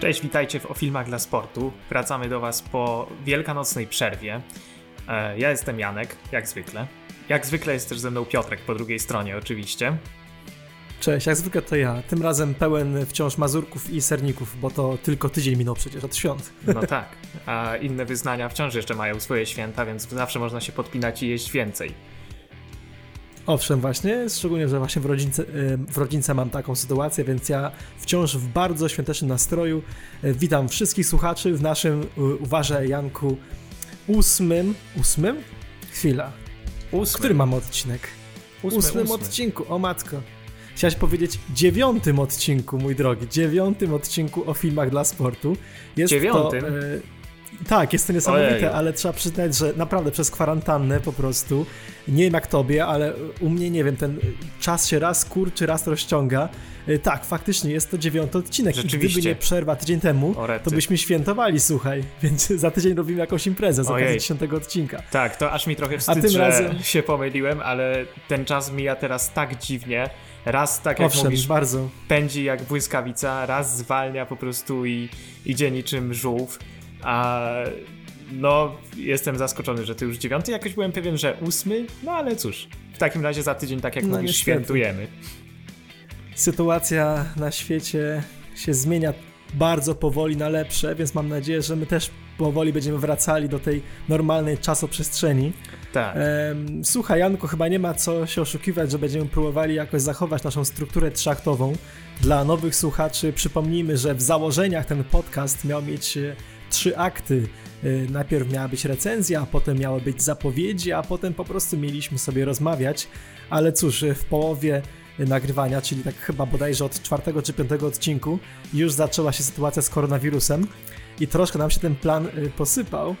Cześć, witajcie w O Filmach dla Sportu. Wracamy do Was po wielkanocnej przerwie. E, ja jestem Janek, jak zwykle. Jak zwykle jest też ze mną Piotrek po drugiej stronie, oczywiście. Cześć, jak zwykle to ja. Tym razem pełen wciąż mazurków i serników, bo to tylko tydzień minął przecież od świąt. No tak, a inne wyznania wciąż jeszcze mają swoje święta, więc zawsze można się podpinać i jeść więcej. Owszem, właśnie, szczególnie, że właśnie w rodzince, w rodzince mam taką sytuację, więc ja wciąż w bardzo świątecznym nastroju e, witam wszystkich słuchaczy w naszym, uważaj Janku, ósmym, ósmym? Chwila. Ósmy. Który mamy odcinek? Ósmy, ósmym ósmy. odcinku, o matko. Chciałeś powiedzieć dziewiątym odcinku, mój drogi, dziewiątym odcinku o filmach dla sportu. Jest dziewiątym? To, e, tak, jest to niesamowite, Ojej. ale trzeba przyznać, że naprawdę przez kwarantannę po prostu, nie wiem jak tobie, ale u mnie, nie wiem, ten czas się raz kurczy, raz rozciąga. E, tak, faktycznie jest to dziewiąty odcinek i gdyby nie przerwa tydzień temu, to byśmy świętowali, słuchaj, więc za tydzień robimy jakąś imprezę z okazji dziesiątego odcinka. Tak, to aż mi trochę wstyd, A tym razem... się pomyliłem, ale ten czas mija teraz tak dziwnie, raz tak jak Owszem, mówisz, bardzo. pędzi jak błyskawica, raz zwalnia po prostu i idzie niczym żółw. A no, jestem zaskoczony, że to już dziewiąty. Jakoś byłem pewien, że ósmy, no ale cóż, w takim razie za tydzień, tak jak no, mówisz, świętujemy. Sytuacja na świecie się zmienia bardzo powoli na lepsze, więc mam nadzieję, że my też powoli będziemy wracali do tej normalnej czasoprzestrzeni. Tak. słuchaj, Janko, chyba nie ma co się oszukiwać, że będziemy próbowali jakoś zachować naszą strukturę trzaktową. Dla nowych słuchaczy przypomnijmy, że w założeniach ten podcast miał mieć e, trzy akty. E, najpierw miała być recenzja, a potem miały być zapowiedzi, a potem po prostu mieliśmy sobie rozmawiać. Ale cóż, w połowie nagrywania, czyli tak chyba bodajże od czwartego czy piątego odcinku, już zaczęła się sytuacja z koronawirusem i troszkę nam się ten plan y, posypał.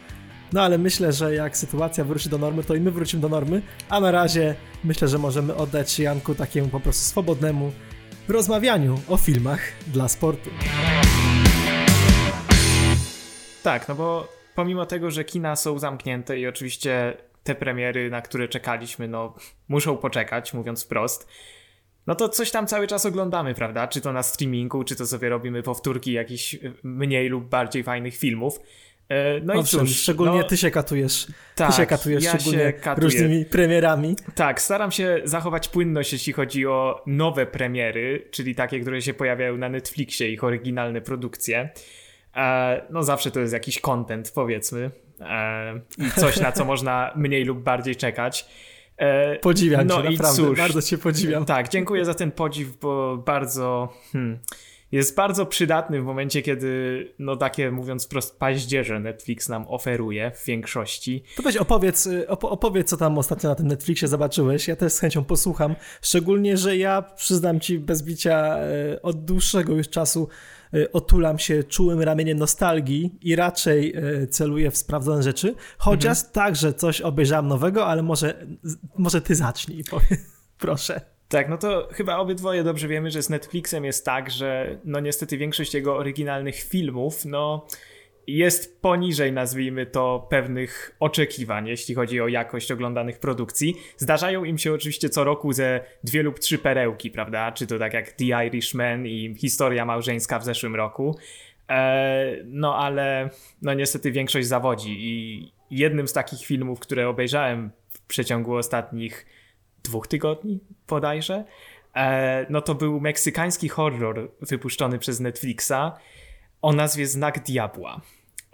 No ale myślę, że jak sytuacja wróci do normy, to i my wrócimy do normy, a na razie myślę, że możemy oddać Janku takiemu po prostu swobodnemu rozmawianiu o filmach dla sportu. Tak, no bo pomimo tego, że kina są zamknięte i oczywiście te premiery, na które czekaliśmy, no muszą poczekać, mówiąc wprost, no to coś tam cały czas oglądamy, prawda? Czy to na streamingu, czy to sobie robimy powtórki jakichś mniej lub bardziej fajnych filmów. E, no Owszem, i cóż, szczególnie no, ty się katujesz. Tak, ty się katujesz ja szczególnie się katuję. różnymi premierami. Tak, staram się zachować płynność, jeśli chodzi o nowe premiery, czyli takie, które się pojawiają na Netflixie, ich oryginalne produkcje. E, no zawsze to jest jakiś content, powiedzmy. I coś, na co można mniej lub bardziej czekać. E, podziwiam no cię, naprawdę, cóż, bardzo cię podziwiam. Tak, dziękuję za ten podziw, bo bardzo... Hmm, jest bardzo przydatny w momencie, kiedy, no takie mówiąc prost, paździerze Netflix nam oferuje w większości. To weź opowiedz, y, op opowiedz, co tam ostatnio na tym Netflixie zobaczyłeś. Ja też z chęcią posłucham. Szczególnie, że ja przyznam ci bez bicia od dłuższego już czasu otulam się czułym ramieniem nostalgii i raczej y, celuję w sprawdzone rzeczy, chociaż mhm. także coś obejrzałem nowego, ale może, może ty zacznij, proszę. Tak, no to chyba obydwoje dobrze wiemy, że z Netflixem jest tak, że no niestety większość jego oryginalnych filmów, no jest poniżej, nazwijmy to, pewnych oczekiwań, jeśli chodzi o jakość oglądanych produkcji. Zdarzają im się oczywiście co roku ze dwie lub trzy perełki, prawda? Czy to tak jak The Irishman i Historia Małżeńska w zeszłym roku. E, no ale no niestety większość zawodzi i jednym z takich filmów, które obejrzałem w przeciągu ostatnich dwóch tygodni bodajże, e, no to był meksykański horror wypuszczony przez Netflixa o nazwie Znak Diabła.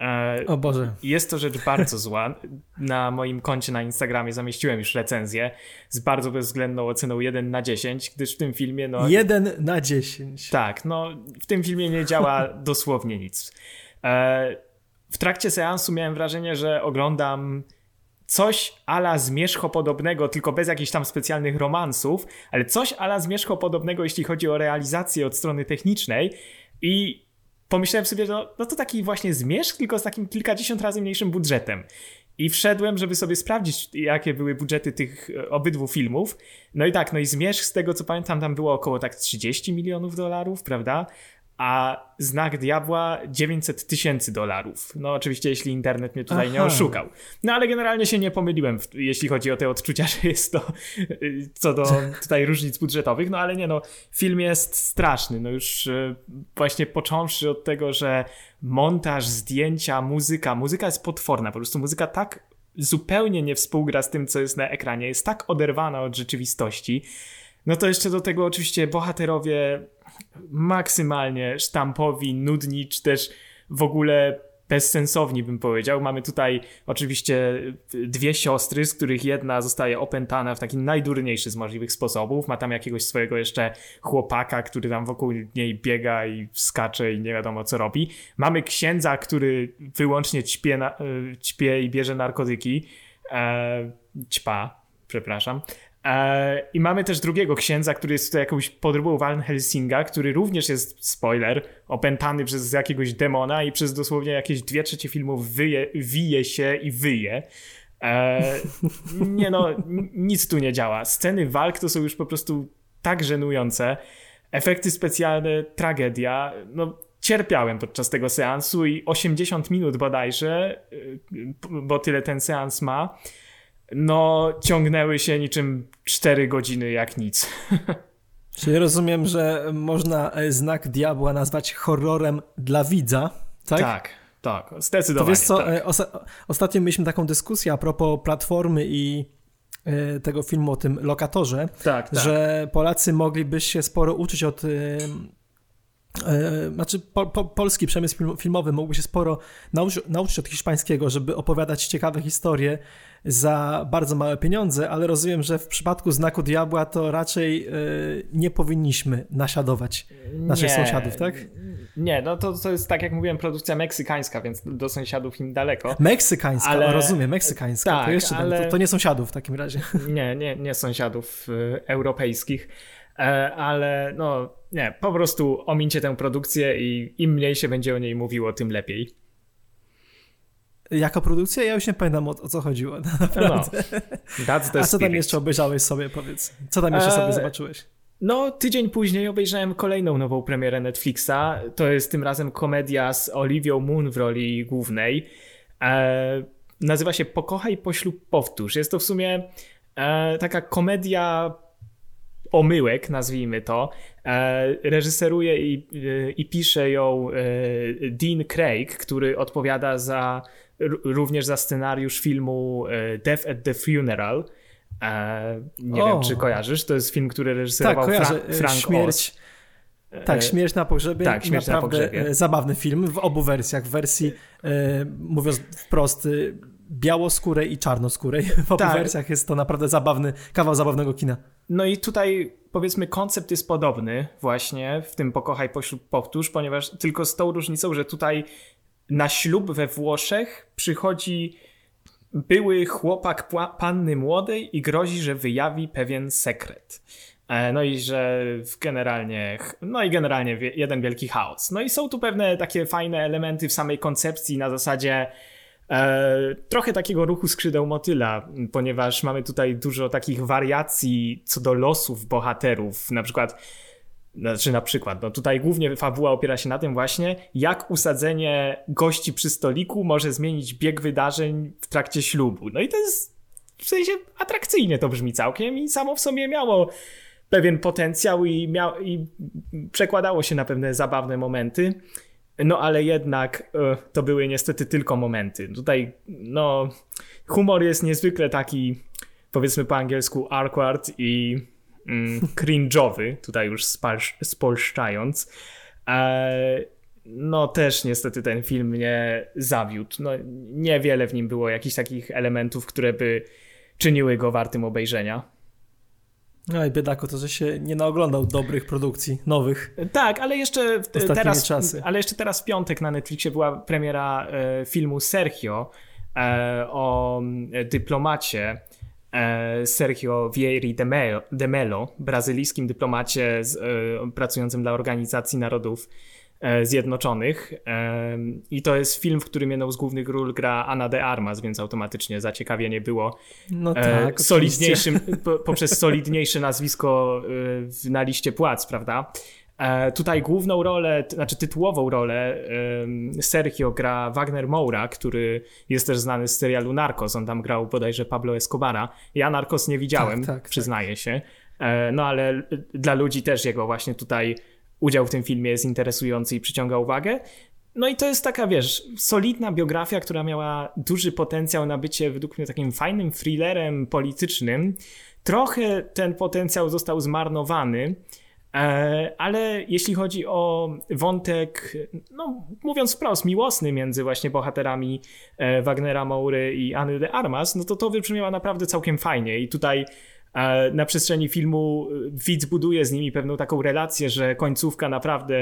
E, o Boże. Jest to rzecz bardzo zła. Na moim koncie na Instagramie zamieściłem już recenzję z bardzo bezwzględną oceną 1 na 10, gdyż w tym filmie. No, 1 na 10. Tak, no w tym filmie nie działa dosłownie nic. E, w trakcie seansu miałem wrażenie, że oglądam coś ala zmierzcho podobnego, tylko bez jakichś tam specjalnych romansów, ale coś ala zmierzcho podobnego, jeśli chodzi o realizację od strony technicznej. I pomyślałem sobie, no, no to taki właśnie zmierzch, tylko z takim kilkadziesiąt razy mniejszym budżetem. I wszedłem, żeby sobie sprawdzić, jakie były budżety tych e, obydwu filmów. No i tak, no i zmierzch, z tego co pamiętam, tam było około tak 30 milionów dolarów, prawda? A Znak Diabła 900 tysięcy dolarów. No oczywiście, jeśli internet mnie tutaj Aha. nie oszukał. No ale generalnie się nie pomyliłem, jeśli chodzi o te odczucia, że jest to y, co do tutaj różnic budżetowych, no ale nie no, film jest straszny, no już y, właśnie począwszy od tego, że montaż, zdjęcia, muzyka, muzyka jest potworna, po prostu muzyka tak zupełnie nie współgra z tym, co jest na ekranie, jest tak oderwana od rzeczywistości, no to jeszcze do tego oczywiście bohaterowie maksymalnie sztampowi, nudni, czy też w ogóle bezsensowni, bym powiedział. Mamy tutaj oczywiście dwie siostry, z których jedna zostaje opętana w taki najdurniejszy z możliwych sposobów. Ma tam jakiegoś swojego jeszcze chłopaka, który tam wokół niej biega i skacze i nie wiadomo co robi. Mamy księdza, który wyłącznie ćpie, na, ćpie i bierze narkotyki. E, ćpa, przepraszam. E, I mamy też drugiego księdza, który jest tutaj jakąś podróbą Van Helsinga, który również jest, spoiler, opętany przez jakiegoś demona i przez dosłownie jakieś dwie trzecie filmów wyje, wije się i wyje. E, nie no, nic tu nie działa. Sceny walk to są już po prostu tak żenujące. Efekty specjalne, tragedia. No, cierpiałem podczas tego seansu i 80 minut bodajże, y, bo tyle ten seans ma no ciągnęły się niczym 4 godziny jak nic. Czyli rozumiem, że można e, znak diabła nazwać horrorem dla widza, tak? Tak, tak, zdecydowanie. To wiesz co, tak. E, osta ostatnio mieliśmy taką dyskusję a propos platformy i e, tego filmu o tym lokatorze, tak, tak. że Polacy mogliby się sporo uczyć od znaczy po, po, polski przemysł filmowy mógłby się sporo nauczyć, nauczyć od hiszpańskiego, żeby opowiadać ciekawe historie za bardzo małe pieniądze, ale rozumiem, że w przypadku znaku diabła to raczej y, nie powinniśmy naśladować naszych nie, sąsiadów, tak? Nie, no to, to jest tak jak mówiłem, produkcja meksykańska, więc do sąsiadów im daleko. Meksykańska, ale... rozumiem, meksykańska. Tak, to jeszcze ale... to, to, nie sąsiadów w takim razie. Nie, nie, nie sąsiadów y, europejskich. E, ale no nie, po prostu omincie tę produkcję i im mniej się będzie o niej mówiło, tym lepiej. Jako produkcja? Ja już nie pamiętam o, o co chodziło. Naprawdę. No, A co tam jeszcze obejrzałeś sobie, powiedz? Co tam jeszcze sobie e, zobaczyłeś? No, tydzień później obejrzałem kolejną nową premierę Netflixa. To jest tym razem komedia z Olivią Moon w roli głównej. E, nazywa się Pokochaj, poślub, powtórz. Jest to w sumie e, taka komedia omyłek, nazwijmy to. E, reżyseruje i, e, i pisze ją e, Dean Craig, który odpowiada za również za scenariusz filmu Death at the Funeral. Nie o. wiem, czy kojarzysz. To jest film, który reżyserował tak, Fra Frank Śmierć. Oz. Tak, Śmierć na pogrzebie. Tak, Śmierć Naprawdę na pogrzebie. zabawny film w obu wersjach. W wersji, mówiąc wprost, białoskórej i czarnoskórej. W obu tak. wersjach jest to naprawdę zabawny, kawał zabawnego kina. No i tutaj powiedzmy koncept jest podobny właśnie w tym pokochaj, poślub, powtórz, ponieważ tylko z tą różnicą, że tutaj na ślub we Włoszech przychodzi były chłopak panny młodej i grozi, że wyjawi pewien sekret. E, no i że generalnie, no i generalnie jeden wielki chaos. No i są tu pewne takie fajne elementy w samej koncepcji na zasadzie E, trochę takiego ruchu skrzydeł motyla, ponieważ mamy tutaj dużo takich wariacji co do losów bohaterów. Na przykład, znaczy na przykład, no tutaj głównie fabuła opiera się na tym właśnie, jak usadzenie gości przy stoliku może zmienić bieg wydarzeń w trakcie ślubu. No i to jest w sensie atrakcyjnie to brzmi całkiem i samo w sobie miało pewien potencjał i, miał, i przekładało się na pewne zabawne momenty. No ale jednak e, to były niestety tylko momenty. Tutaj, no, humor jest niezwykle taki, powiedzmy po angielsku, awkward i mm, cringe'owy, tutaj już spolszczając. E, no też niestety ten film mnie zawiódł. No, niewiele w nim było jakichś takich elementów, które by czyniły go wartym obejrzenia. No i biedako to, że się nie naoglądał dobrych produkcji, nowych. Tak, ale jeszcze teraz, czasy. ale jeszcze teraz w piątek na Netflixie była premiera e, filmu Sergio e, o e, dyplomacie Sergio Vieri de Mello brazylijskim dyplomacie z, e, pracującym dla Organizacji Narodów E, Zjednoczonych. I to jest film, w którym jedną z głównych ról gra Anna de Armas, więc automatycznie zaciekawienie było no e, tak, solidniejszym, poprzez solidniejsze nazwisko e, na liście płac, prawda? E, tutaj główną rolę, znaczy tytułową rolę Sergio gra Wagner Moura, który jest też znany z serialu Narcos. On tam grał bodajże Pablo Escobara. Ja Narcos nie widziałem, tak, tak, przyznaję tak. się. E, no ale dla ludzi też jego właśnie tutaj udział w tym filmie jest interesujący i przyciąga uwagę. No i to jest taka, wiesz, solidna biografia, która miała duży potencjał na bycie według mnie takim fajnym thrillerem politycznym. Trochę ten potencjał został zmarnowany, ale jeśli chodzi o wątek, no mówiąc wprost, miłosny między właśnie bohaterami e, Wagnera Maury i Anny de Armas, no to to wybrzmiała naprawdę całkiem fajnie. I tutaj e, na przestrzeni filmu widz buduje z nimi pewną taką relację, że końcówka naprawdę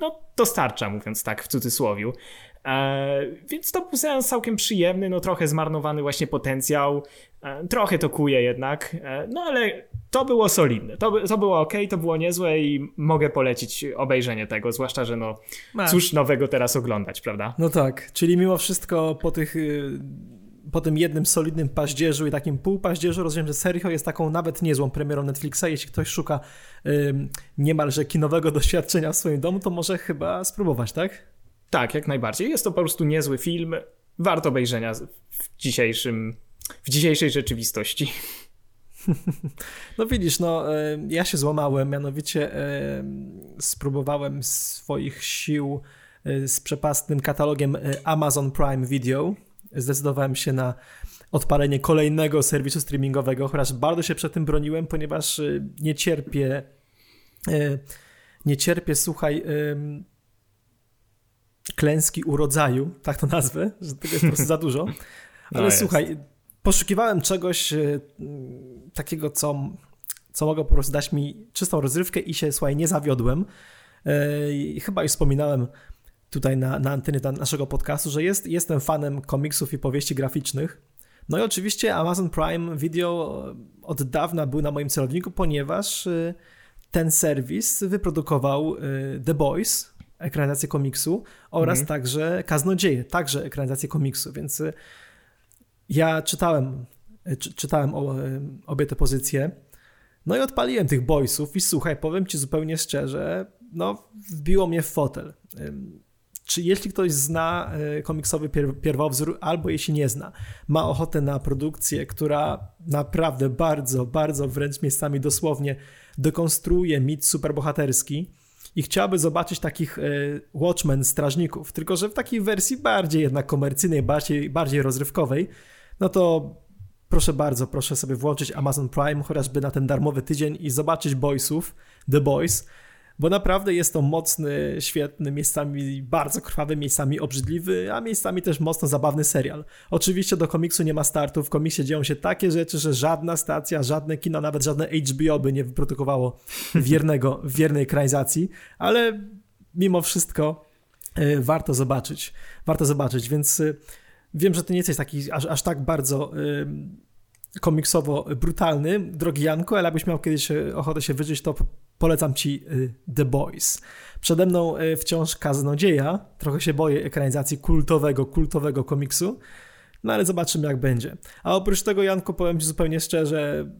no, dostarcza, mówiąc tak w cudzysłowiu. E, więc to był seans całkiem przyjemny, no trochę zmarnowany właśnie potencjał, e, trochę to kuje jednak, e, no ale to było solidne, to, to było ok, to było niezłe i mogę polecić obejrzenie tego, zwłaszcza, że no cóż nowego teraz oglądać, prawda? No tak, czyli mimo wszystko po tych y, po tym jednym solidnym paździerzu i takim półpaździerzu rozumiem, że Sergio jest taką nawet niezłą premierą Netflixa. Jeśli ktoś szuka y, niemalże kinowego doświadczenia w swoim domu, to może chyba spróbować, tak? Tak, jak najbardziej. Jest to po prostu niezły film. Warto obejrzenia w dzisiejszym, w dzisiejszej rzeczywistości. No widzisz, no y, ja się złamałem, mianowicie y, spróbowałem swoich sił y, z przepastnym katalogiem Amazon Prime Video zdecydowałem się na odpalenie kolejnego serwisu streamingowego, chociaż bardzo się przed tym broniłem, ponieważ nie cierpię, nie cierpię, słuchaj, klęski urodzaju, tak to nazwę, że tego jest po prostu za dużo. No Ale no słuchaj, poszukiwałem czegoś takiego, co, co mogło po prostu dać mi czystą rozrywkę i się, słuchaj, nie zawiodłem. Chyba już wspominałem tutaj na, na antenie naszego podcastu, że jest, jestem fanem komiksów i powieści graficznych. No i oczywiście Amazon Prime Video od dawna był na moim celowniku, ponieważ y, ten serwis wyprodukował The Boys, ekranizację komiksu, oraz mhm. także Kaznodzieje, także ekranizację komiksu, więc ja czytałem, czy, czytałem o, obie te pozycje, no i odpaliłem tych Boysów i słuchaj, powiem ci zupełnie szczerze, no wbiło mnie w fotel. Czy jeśli ktoś zna e, komiksowy pierwowzór, albo jeśli nie zna, ma ochotę na produkcję, która naprawdę bardzo, bardzo wręcz miejscami dosłownie dekonstruuje mit superbohaterski i chciałby zobaczyć takich e, Watchmen strażników, tylko że w takiej wersji bardziej jednak komercyjnej, bardziej, bardziej rozrywkowej, no to proszę bardzo, proszę sobie włączyć Amazon Prime chociażby na ten darmowy tydzień i zobaczyć Boysów, The Boys, bo naprawdę jest to mocny, świetny, miejscami bardzo krwawy, miejscami obrzydliwy, a miejscami też mocno zabawny serial. Oczywiście do komiksu nie ma startu, w komiksie dzieją się takie rzeczy, że żadna stacja, żadne kino, nawet żadne HBO by nie wyprodukowało wiernego, wiernej ekranizacji, ale mimo wszystko y, warto zobaczyć, warto zobaczyć, więc y, wiem, że ty nie jesteś taki aż, aż tak bardzo y, komiksowo brutalny, drogi Janko, ale jakbyś miał kiedyś ochotę się wyżyć, to polecam ci y, The Boys. Przede mną y, wciąż kaznodzieja, trochę się boję ekranizacji kultowego, kultowego komiksu, no ale zobaczymy jak będzie. A oprócz tego, Janko, powiem ci zupełnie szczerze,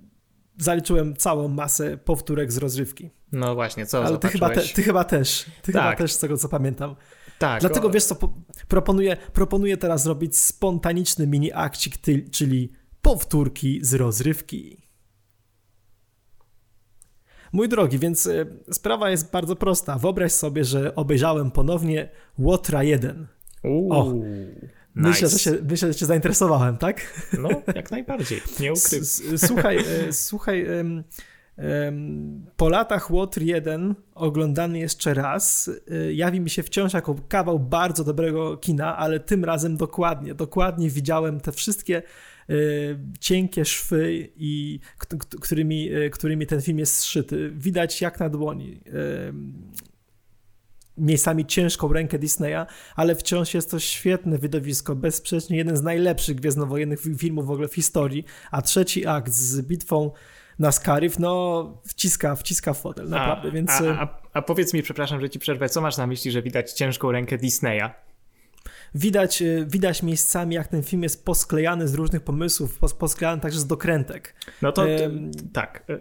zaliczyłem całą masę powtórek z rozrywki. No właśnie, co Ale ty chyba, te, ty chyba też, ty tak. chyba też z tego co pamiętam. Tak. Dlatego o... wiesz co, proponuję, proponuję teraz zrobić spontaniczny mini akcik, czyli powtórki z rozrywki. Mój drogi, więc e, sprawa jest bardzo prosta. Wyobraź sobie, że obejrzałem ponownie Łotra 1. o, Myślę, nice. że się, myślę, że cię zainteresowałem, tak? No, jak najbardziej, nie ukrywam. Słuchaj, e, słuchaj, po latach Łotr 1 oglądany jeszcze raz e, jawi mi się wciąż jako kawał bardzo dobrego kina, ale tym razem dokładnie, dokładnie widziałem te wszystkie Y, cienkie szwy, i, którymi, y, którymi ten film jest zszyty. Widać jak na dłoni. Y, miejscami ciężką rękę Disneya, ale wciąż jest to świetne widowisko, bezsprzecznie jeden z najlepszych gwiezdnowojennych filmów w ogóle w historii, a trzeci akt z bitwą na Scarif, no wciska, wciska fotel, naprawdę, a, więc... A, a, a, powiedz mi, przepraszam, że ci przerwę, co masz na myśli, że widać ciężką rękę Disneya? Widać, e, widać miejscami, jak ten film jest posklejany z różnych pomysłów, posklejany także z dokrętek. No to tak. E,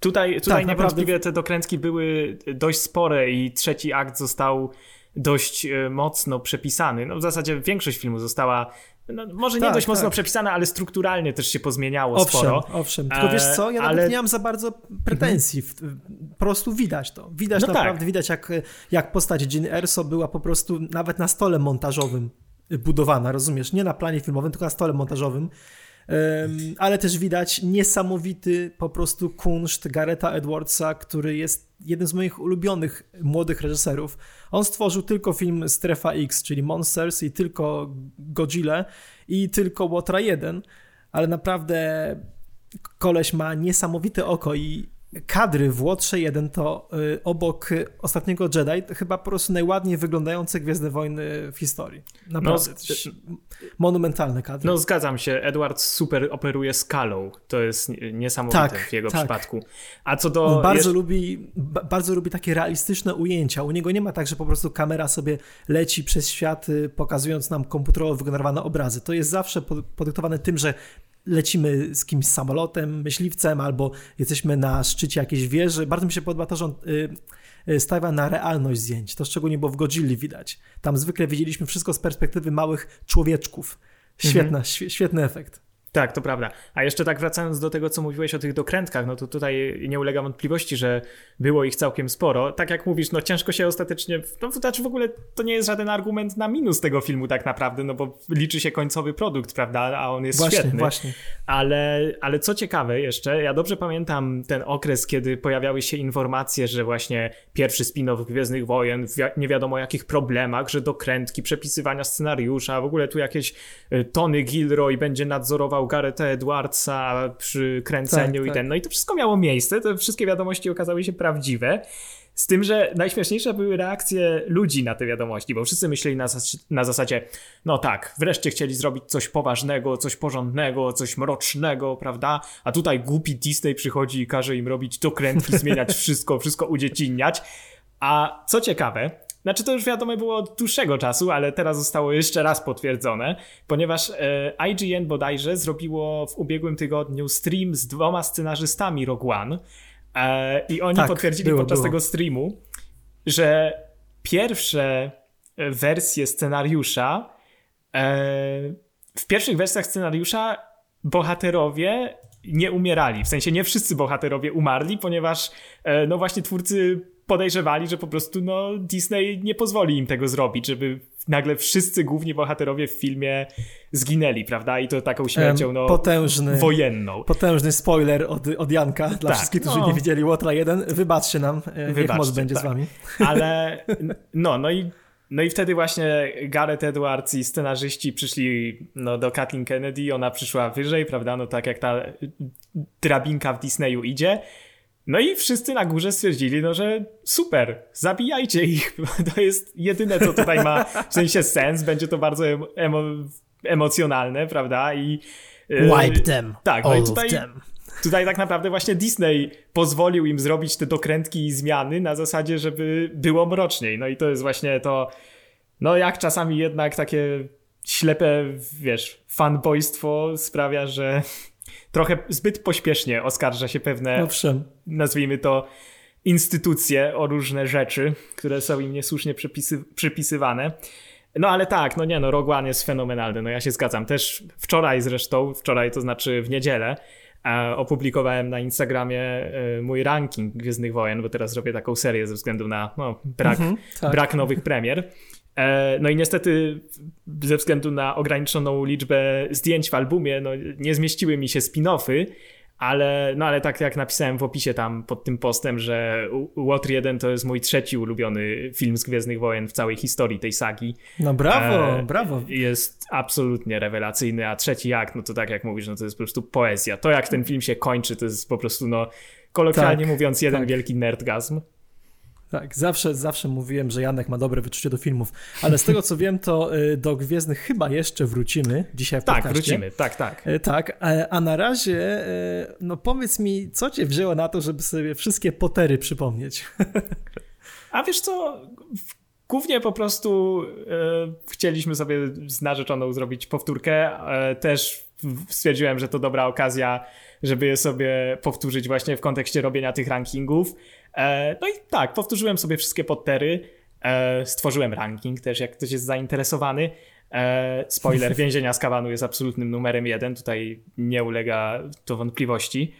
Tutaj, tutaj tak, niewątpliwie naprawdę... te dokrętki były dość spore i trzeci akt został dość mocno przepisany. No w zasadzie większość filmu została no, może nie tak, dość tak. mocno przepisane, ale strukturalnie też się pozmieniało owszem, sporo. Owszem, tylko wiesz co, ja ale... nawet nie mam za bardzo pretensji. Mhm. Po prostu widać to. Widać no naprawdę, tak. widać jak, jak postać Jean Erso była po prostu nawet na stole montażowym budowana, rozumiesz? Nie na planie filmowym, tylko na stole montażowym ale też widać niesamowity po prostu kunszt Gareta Edwardsa, który jest jednym z moich ulubionych młodych reżyserów. On stworzył tylko film Strefa X, czyli Monsters i tylko Godzilla i tylko Łotra 1, ale naprawdę koleś ma niesamowite oko i kadry w Łotrze 1 to y, obok ostatniego Jedi chyba po prostu najładniej wyglądające Gwiezdne Wojny w historii. Naprawdę. No, monumentalne kadry. No zgadzam się, Edward super operuje skalą. To jest niesamowite tak, w jego tak. przypadku. A co do... On bardzo, jeszcze... lubi, bardzo lubi takie realistyczne ujęcia. U niego nie ma tak, że po prostu kamera sobie leci przez świat, pokazując nam komputerowo wygenerowane obrazy. To jest zawsze podyktowane tym, że lecimy z kimś samolotem, myśliwcem, albo jesteśmy na szczycie jakiejś wieży. Bardzo mi się podoba to, że on y, y, stawia na realność zdjęć. To szczególnie było w Godzilli widać. Tam zwykle widzieliśmy wszystko z perspektywy małych człowieczków. Świetna, mhm. świetny efekt. Tak, to prawda. A jeszcze tak wracając do tego, co mówiłeś o tych dokrętkach, no to tutaj nie ulega wątpliwości, że było ich całkiem sporo. Tak jak mówisz, no ciężko się ostatecznie, no to znaczy w ogóle to nie jest żaden argument na minus tego filmu tak naprawdę, no bo liczy się końcowy produkt, prawda, a on jest właśnie, świetny. Właśnie. Ale, ale co ciekawe jeszcze, ja dobrze pamiętam ten okres, kiedy pojawiały się informacje, że właśnie pierwszy spin-off Gwiezdnych Wojen w nie wiadomo jakich problemach, że dokrętki, przepisywania scenariusza, w ogóle tu jakieś y, Tony Gilroy będzie nadzorował grał Gareta Edwardsa przy kręceniu tak, i tak. ten. No i to wszystko miało miejsce, te wszystkie wiadomości okazały się prawdziwe. Z tym, że najśmieszniejsze były reakcje ludzi na te wiadomości, bo wszyscy myśleli na, na zasadzie, no tak, wreszcie chcieli zrobić coś poważnego, coś porządnego, coś mrocznego, prawda? A tutaj głupi Disney przychodzi i każe im robić dokrętki, zmieniać wszystko, wszystko udzieciniać. A co ciekawe, znaczy to już wiadomo było od dłuższego czasu, ale teraz zostało jeszcze raz potwierdzone, ponieważ e, IGN bodajże zrobiło w ubiegłym tygodniu stream z dwoma scenarzystami Rogue One e, i oni tak, potwierdzili było, podczas było. tego streamu, że pierwsze e, wersje scenariusza e, w pierwszych wersjach scenariusza bohaterowie nie umierali. W sensie nie wszyscy bohaterowie umarli, ponieważ e, no właśnie twórcy podejrzewali, że po prostu no, Disney nie pozwoli im tego zrobić, żeby nagle wszyscy główni bohaterowie w filmie zginęli, prawda? I to taką śmiercią no, potężny, wojenną. Potężny spoiler od, od Janka dla tak, wszystkich, którzy no. nie widzieli Łotra 1. Wybaczcie nam, Wybaczcie, niech moc będzie tak. z wami. Ale no, no i no i wtedy właśnie Gareth Edwards i scenarzyści przyszli no, do Kathleen Kennedy, ona przyszła wyżej, prawda, no tak jak ta drabinka w Disneyu idzie no i wszyscy na górze stwierdzili, no że super, zabijajcie ich. To jest jedyne, co tutaj ma w sensie sens. Będzie to bardzo emo emocjonalne, prawda? I yy, Wipe them. Tak, no i tutaj, tutaj tak naprawdę właśnie Disney pozwolił im zrobić te dokrętki i zmiany na zasadzie, żeby było mroczniej. No i to jest właśnie to, no jak czasami jednak takie ślepe, wiesz, fanboystwo sprawia, że trochę zbyt pośpiesznie oskarża się pewne, Owszem. nazwijmy to, instytucje o różne rzeczy, które są im niesłusznie przypisy, przypisywane. No ale tak, no nie, no Rogue One jest fenomenalny, no ja się zgadzam. Też wczoraj zresztą, wczoraj to znaczy w niedzielę, e, opublikowałem na Instagramie e, mój ranking Gwiezdnych Wojen, bo teraz robię taką serię ze względu na no, brak, mhm, tak. brak nowych premier. E, no i niestety ze względu na ograniczoną liczbę zdjęć w albumie, no nie zmieściły mi się spin-offy, ale, no ale tak jak napisałem w opisie tam pod tym postem, że Łotr 1 to jest mój trzeci ulubiony film z Gwiezdnych Wojen w całej historii tej sagi. No brawo, e, brawo. Jest absolutnie rewelacyjny, a trzeci akt, no to tak jak mówisz, no to jest po prostu poezja. To jak ten film się kończy, to jest po prostu, no kolokwialnie tak, mówiąc, jeden tak. wielki nerdgazm. Tak, zawsze, zawsze mówiłem, że Janek ma dobre wyczucie do filmów, ale z tego co wiem, to y, do Gwiezdnych chyba jeszcze wrócimy dzisiaj w Tak, podcaście. wrócimy, tak, tak. Y, tak, a na razie, y, no powiedz mi, co cię wzięło na to, żeby sobie wszystkie potery przypomnieć? A wiesz co, głównie po prostu chcieliśmy sobie z narzeczoną zrobić powtórkę, też stwierdziłem, że to dobra okazja żeby je sobie powtórzyć właśnie w kontekście robienia tych rankingów. E, no i tak, powtórzyłem sobie wszystkie podtery, e, stworzyłem ranking też, jak ktoś jest zainteresowany. E, spoiler, Więzienia z Kawanu jest absolutnym numerem jeden, tutaj nie ulega to wątpliwości.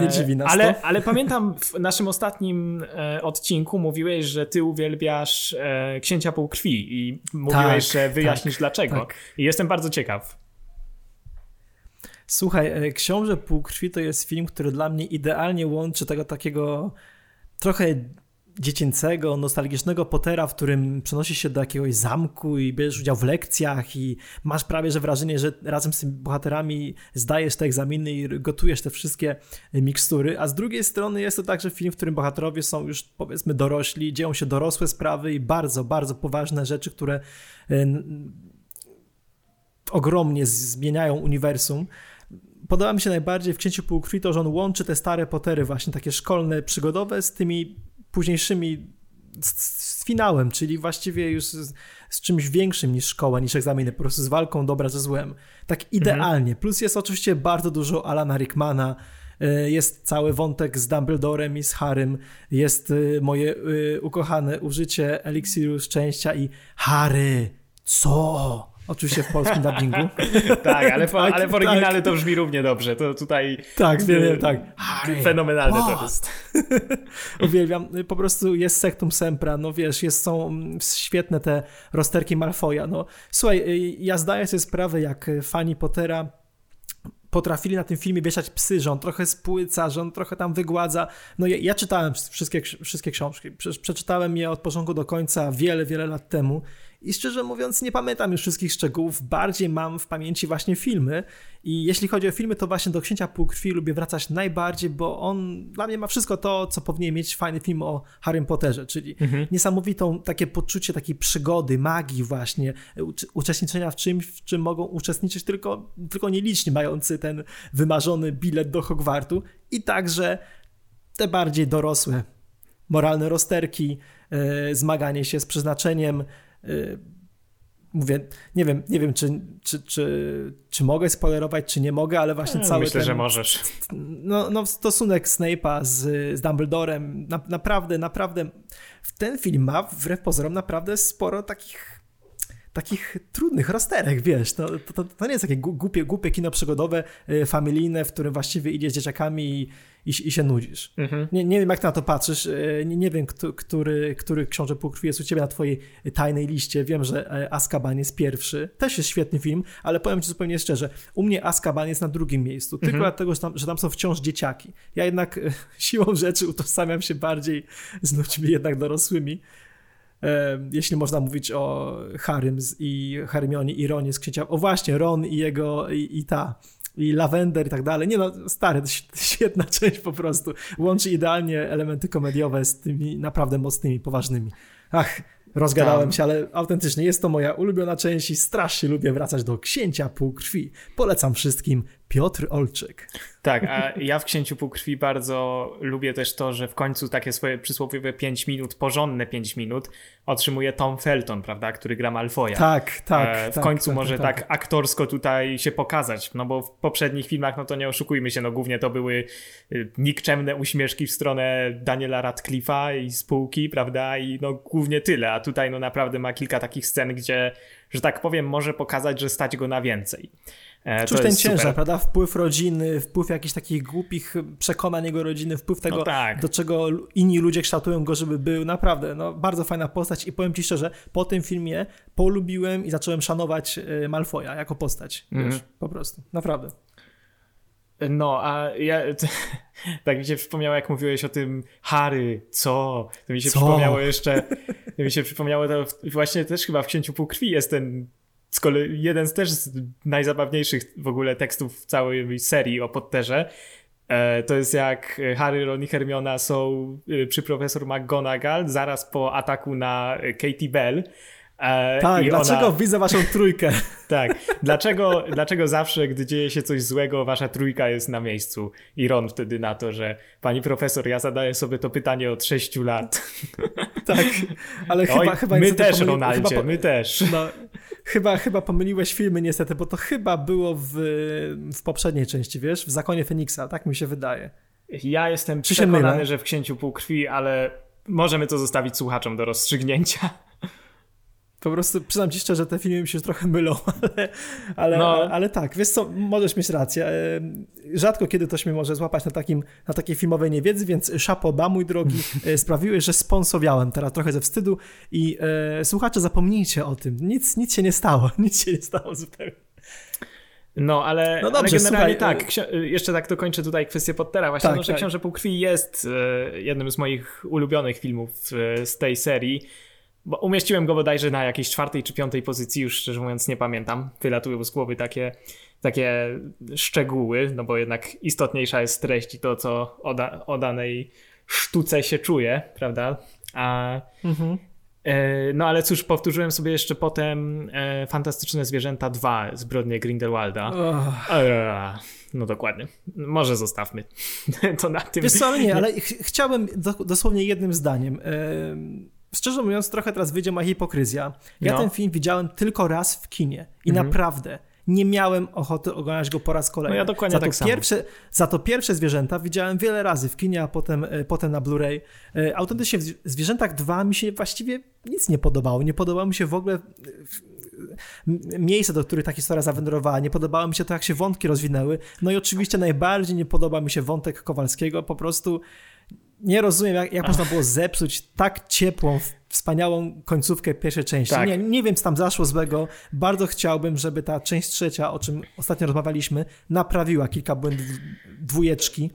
Nie dziwi nas ale, to. ale pamiętam w naszym ostatnim odcinku mówiłeś, że ty uwielbiasz Księcia Półkrwi i mówiłeś, Tak, że wyjaśnisz tak, dlaczego. tak. I jestem bardzo ciekaw. Słuchaj, e, Książę Półkrwi to jest film, który dla mnie idealnie łączy tego takiego trochę dziecięcego, nostalgicznego Pottera, w którym przenosisz się do jakiegoś zamku i bierzesz udział w lekcjach i masz prawie że wrażenie, że razem z tymi bohaterami zdajesz te egzaminy i gotujesz te wszystkie mikstury, a z drugiej strony jest to także film, w którym bohaterowie są już powiedzmy dorośli, dzieją się dorosłe sprawy i bardzo, bardzo poważne rzeczy, które e, ogromnie zmieniają uniwersum. Podoba mi się najbardziej w Księciu Półkrwi to, że on łączy te stare Pottery właśnie takie szkolne, przygodowe z tymi późniejszymi z, z finałem, czyli właściwie już z, z czymś większym niż szkoła, niż egzaminy, po prostu z walką dobra ze złem. Tak idealnie. Plus jest oczywiście bardzo dużo Alana Rickmana, y, jest cały wątek z Dumbledorem i z Harrym, jest y, moje y, ukochane użycie eliksiru szczęścia i Harry, co? Oczywiście w polskim dubbingu. Tak, ale, po, Tak, ale w tak. oryginale to brzmi równie dobrze. To tutaj Tak, wiem, wiem, tak. fenomenalne to what? jest. Uwielbiam. Po prostu jest Sectum Sempra, no wiesz, jest, są świetne te rozterki Malfoja. No. Słuchaj, y, ja zdaję sobie sprawę, jak y, fani Pottera potrafili na tym filmie wieszać psy, że on trochę spłyca, że on trochę tam wygładza. No ja, ja czytałem wszystkie, wszystkie książki, Prze, przeczytałem je od początku do końca wiele, wiele lat temu i szczerze mówiąc nie pamiętam już wszystkich szczegółów, bardziej mam w pamięci właśnie filmy. I jeśli chodzi o filmy, to właśnie do Księcia Półkrwi lubię wracać najbardziej, bo on dla mnie ma wszystko to, co powinien mieć fajny film o Harrym Potterze, czyli niesamowitą takie poczucie takiej przygody, magii właśnie, uczestniczenia w czymś, w czym mogą uczestniczyć tylko, tylko nieliczni mający ten wymarzony bilet do Hogwartu. I także te bardziej dorosłe, moralne rozterki, e, zmaganie się z przeznaczeniem. E, Mówię, nie wiem, nie wiem czy, czy, czy, czy mogę spoilerować, czy nie mogę, ale właśnie cały Myślę, ten, że możesz. no, no stosunek Snape'a z, z Dumbledorem, na, naprawdę, naprawdę w ten film ma wbrew pozorom naprawdę sporo takich takich trudnych rozterek, wiesz, to, to, to, to nie jest takie głupie, głupie kino przygodowe, y, familijne, w którym właściwie idziesz z dzieciakami i, i, i się nudzisz. Mhm. Nie, nie wiem, jak ty na to patrzysz, y, nie, nie wiem, kto, który, który książę półkrwi jest u ciebie na twojej tajnej liście, wiem, że e, Azkaban jest pierwszy, też jest świetny film, ale powiem ci zupełnie szczerze, u mnie Azkaban jest na drugim miejscu, tylko dlatego, że tam, że tam są wciąż dzieciaki. Ja jednak e, siłą rzeczy utożsamiam się bardziej z ludźmi jednak dorosłymi, E, jeśli można mówić o Harrym z- i Hermionie i Ronie z Księcia... O właśnie, Ron i jego, i, i ta, i Lavender i tak dalej. Nie no, stary, świetna część po prostu. Łączy idealnie elementy komediowe z tymi naprawdę mocnymi, poważnymi. Ach, rozgadałem Tam. się, ale autentycznie jest to moja ulubiona część i strasznie lubię wracać do Księcia Półkrwi. Polecam wszystkim Piotr Olczyk. Tak, a ja w Księciu Półkrwi bardzo lubię też to, że w końcu takie swoje przysłowiowe 5 minut, porządne 5 minut otrzymuje Tom Felton, prawda, który gra Malfoja. Tak, tak. E, w tak, końcu tak, może tak, aktorsko tutaj się pokazać, no bo w poprzednich filmach, no to nie oszukujmy się, no głównie to były y, nikczemne uśmieszki w stronę Daniela Radcliffe'a i spółki, prawda, i no głównie tyle, a tutaj no naprawdę ma kilka takich scen, gdzie, że tak powiem, może pokazać, że stać go na więcej. E, Czuć to ten jest ciężar, super. prawda? Wpływ rodziny, wpływ jakichś takich głupich przekonań jego rodziny, wpływ tego, No tak. do czego inni ludzie kształtują go, żeby był. Naprawdę, no, bardzo fajna postać i powiem ci szczerze, po tym filmie polubiłem i zacząłem szanować e, Malfoja jako postać. Mhm. Wiesz, po prostu. Naprawdę. No, a ja. Tak mi się przypomniało, jak mówiłeś o tym Harry, co? To mi się Co? przypomniało jeszcze. To mi się przypomniało, to właśnie też chyba w Księciu Półkrwi jest ten. Z kolei jeden z też z najzabawniejszych w ogóle tekstów w całej serii o Potterze. E, To jest jak Harry, Ron i Hermiona są y, przy profesor McGonagall zaraz po ataku na Katie Bell. E, Tak, dlaczego ona- widzę waszą trójkę? tak. Dlaczego, dlaczego zawsze, gdy dzieje się coś złego, wasza trójka jest na miejscu? I Ron wtedy na to, że pani profesor, ja zadaję sobie to pytanie od 6 lat. tak, ale Oj, chyba, chyba my też, Ronaldzie, chyba po- my też. No, chyba, chyba pomyliłeś filmy niestety, bo to chyba było w, w poprzedniej części, wiesz, w Zakonie Feniksa, tak mi się wydaje. Ja jestem przekonany, że w Księciu Półkrwi, ale możemy to zostawić słuchaczom do rozstrzygnięcia. Po prostu przyznam ci szczerze, że te filmy mi się trochę mylą, ale, ale, no. ale, ale, tak, wiesz co, możesz mieć rację. E, rzadko kiedy ktoś mnie może złapać na, takim, na takiej filmowej niewiedzy, więc szapoba, mój drogi, e, sprawiłeś, że sponsowiałem teraz trochę ze wstydu i e, słuchacze, zapomnijcie o tym. Nic, nic się nie stało, nic się nie stało zupełnie. No, ale, no dobrze, ale generalnie słuchaj, tak. Jeszcze tak dokończę tutaj kwestię Pottera. Właśnie, tak, no, że tak. Książę Półkrwi jest jednym z moich ulubionych filmów z tej serii. Bo umieściłem go bodajże na jakiejś czwartej czy piątej pozycji, już szczerze mówiąc nie pamiętam. Wylatują z głowy takie, takie szczegóły, no bo jednak istotniejsza jest treść i to, co o, da, o danej sztuce się czuje, prawda? A, mhm. e, no ale cóż, powtórzyłem sobie jeszcze potem e, Fantastyczne Zwierzęta 2, Zbrodnie Grindelwalda. Oh. E, no dokładnie. Może zostawmy to na tym. Wiesz co, ale nie, ale ch chciałbym do, dosłownie jednym zdaniem szczerze mówiąc, trochę teraz wyjdzie moja hipokryzja. Ja no. ten film widziałem tylko raz w kinie i mhm. naprawdę nie miałem ochoty oglądać go po raz kolejny. No ja dokładnie za tak samo. Pierwsze, za to pierwsze zwierzęta widziałem wiele razy w kinie, a potem, e, potem na Blu-ray. E, autentycznie w Zwierzętach 2 mi się właściwie nic nie podobało. Nie podobało mi się w ogóle miejsce, do których ta historia zawędrowała. Nie podobało mi się to, jak się wątki rozwinęły. No i oczywiście najbardziej nie podoba mi się wątek Kowalskiego. Po prostu nie rozumiem, jak, jak można było zepsuć tak ciepłą, wspaniałą końcówkę pierwszej części. Tak. Nie, nie wiem, co tam zaszło złego. Bardzo chciałbym, żeby ta część trzecia, o czym ostatnio rozmawialiśmy, naprawiła kilka błędów dwójeczki.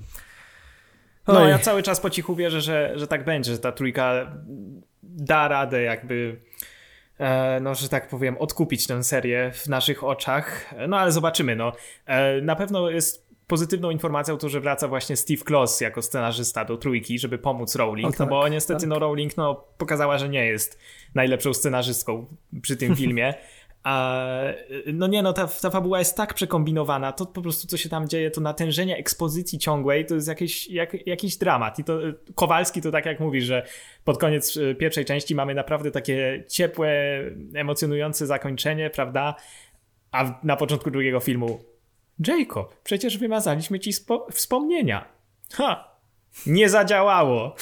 Oj. No, ja cały czas po cichu wierzę, że, że tak będzie, że ta trójka da radę jakby e, no, że tak powiem, odkupić tę serię w naszych oczach. No, ale zobaczymy, no. E, na pewno jest pozytywną informacją to, że wraca właśnie Steve Kloss jako scenarzysta do trójki, żeby pomóc Rowling, o, tak, no bo niestety tak. no Rowling no, pokazała, że nie jest najlepszą scenarzystką przy tym filmie. A, no nie, no ta, ta fabuła jest tak przekombinowana, to po prostu co się tam dzieje, to natężenie ekspozycji ciągłej to jest jakiś, jak, jakiś dramat. I to Kowalski to tak jak mówisz, że pod koniec e, pierwszej części mamy naprawdę takie ciepłe, emocjonujące zakończenie, prawda? A na początku drugiego filmu Jacob, przecież wymazaliśmy ci wspomnienia. Ha! Nie zadziałało.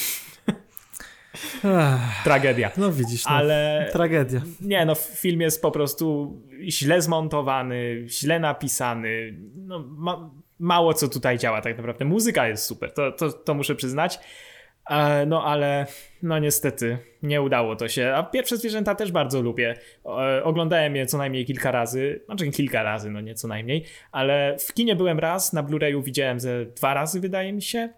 Tragedia. No widzisz, no, ale tragedia. Nie, no film jest po prostu źle zmontowany, źle napisany. No, ma, mało co tutaj działa tak naprawdę. Muzyka jest super, to, to, to muszę przyznać. E, no ale no niestety nie udało to się. A pierwsze zwierzęta też bardzo lubię. E, oglądałem je co najmniej kilka razy, znaczy kilka razy, no nie co najmniej, ale w kinie byłem raz, na Blu-rayu widziałem ze dwa razy wydaje mi się.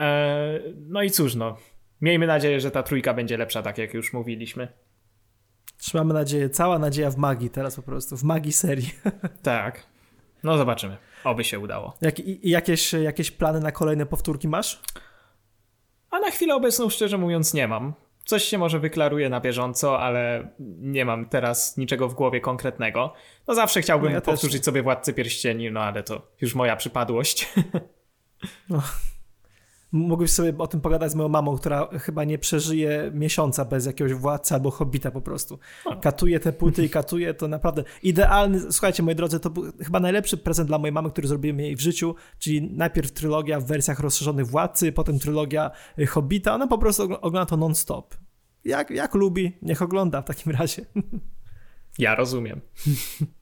E, no i cóż no, miejmy nadzieję, że ta trójka będzie lepsza, tak jak już mówiliśmy. Trzymamy nadzieję, cała nadzieja w magii teraz po prostu, w magii serii. Tak. No zobaczymy. Oby się udało. Jak, i, jakieś, jakieś plany na kolejne powtórki masz? A na chwilę obecną, szczerze mówiąc, nie mam. Coś się może wyklaruje na bieżąco, ale nie mam teraz niczego w głowie konkretnego. No zawsze chciałbym no ja powtórzyć sobie Władcę Pierścieni, no ale to już moja przypadłość. No, Mógłbyś sobie o tym pogadać z moją mamą, która chyba nie przeżyje miesiąca bez jakiegoś władcy albo hobita po prostu. Katuje te płyty i katuje, to naprawdę idealny. Słuchajcie, moi drodzy, to był chyba najlepszy prezent dla mojej mamy, który zrobiłem jej w życiu, czyli najpierw trylogia w wersjach rozszerzonych władcy, potem trylogia y, hobita. Ona po prostu ogląda to non-stop. Jak, jak lubi, niech ogląda w takim razie. Ja rozumiem.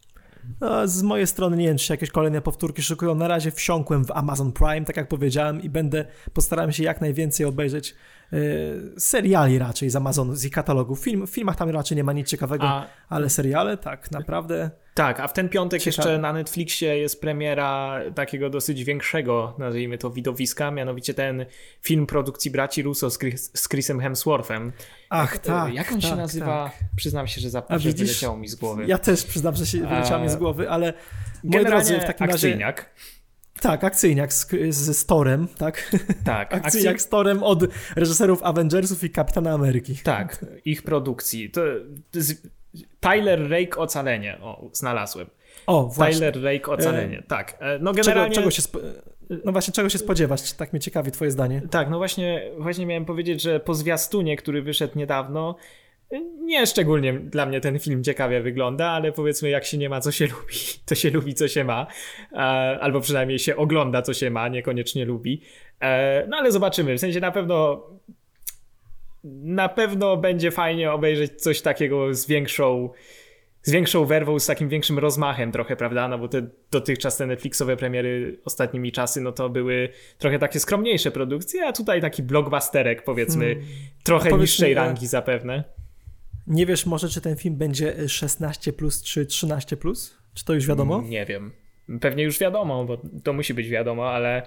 No, z mojej strony nie wiem, czy jakieś kolejne powtórki szykują. Na razie wsiąkłem w Amazon Prime, tak jak powiedziałem, i będę postarałem się jak najwięcej obejrzeć seriali raczej z Amazonu, z ich katalogów. Film, w filmach tam raczej nie ma nic ciekawego, a... ale seriale tak, naprawdę. Tak, a w ten piątek Ciekawe. jeszcze na Netflixie jest premiera takiego dosyć większego, nazwijmy to, widowiska, mianowicie ten film produkcji braci Russo z, Chris, z Chrisem Hemsworthem. Ach, e, tak. Jak on tak, się nazywa? Tak. Przyznam się, że zapewne wyleciało mi z głowy. Ja też przyznam, że się wyleciało mi z głowy, ale moi drodzy, w takim akcyjniak. razie... Tak, akcyjniak z, z Storem, tak? Tak. akcyjniak z Storem od reżyserów Avengersów i Kapitana Ameryki. Tak, ich produkcji. To, to jest Tyler Rake Ocalenie, o, znalazłem. O, właśnie. Tyler Rake Ocalenie, e... tak. E, no generalnie... Czego, czego się spo... No właśnie, czego się spodziewać? Tak mnie ciekawi twoje zdanie. Tak, no właśnie, właśnie miałem powiedzieć, że po zwiastunie, który wyszedł niedawno, Nie szczególnie dla mnie ten film ciekawie wygląda, ale powiedzmy, jak się nie ma, co się lubi, to się lubi, co się ma. E, albo przynajmniej się ogląda, co się ma, niekoniecznie lubi. E, no ale zobaczymy. W sensie na pewno na pewno będzie fajnie obejrzeć coś takiego z większą z większą werwą, z takim większym rozmachem trochę, prawda? No bo te dotychczas te Netflixowe premiery ostatnimi czasy, no to były trochę takie skromniejsze produkcje, a tutaj taki blockbusterek powiedzmy, hmm. trochę niższej rangi zapewne. Nie wiesz może, czy ten film będzie 16 plus czy 13 plus? Czy to już wiadomo? Nie wiem. Pewnie już wiadomo, bo to musi być wiadomo, ale,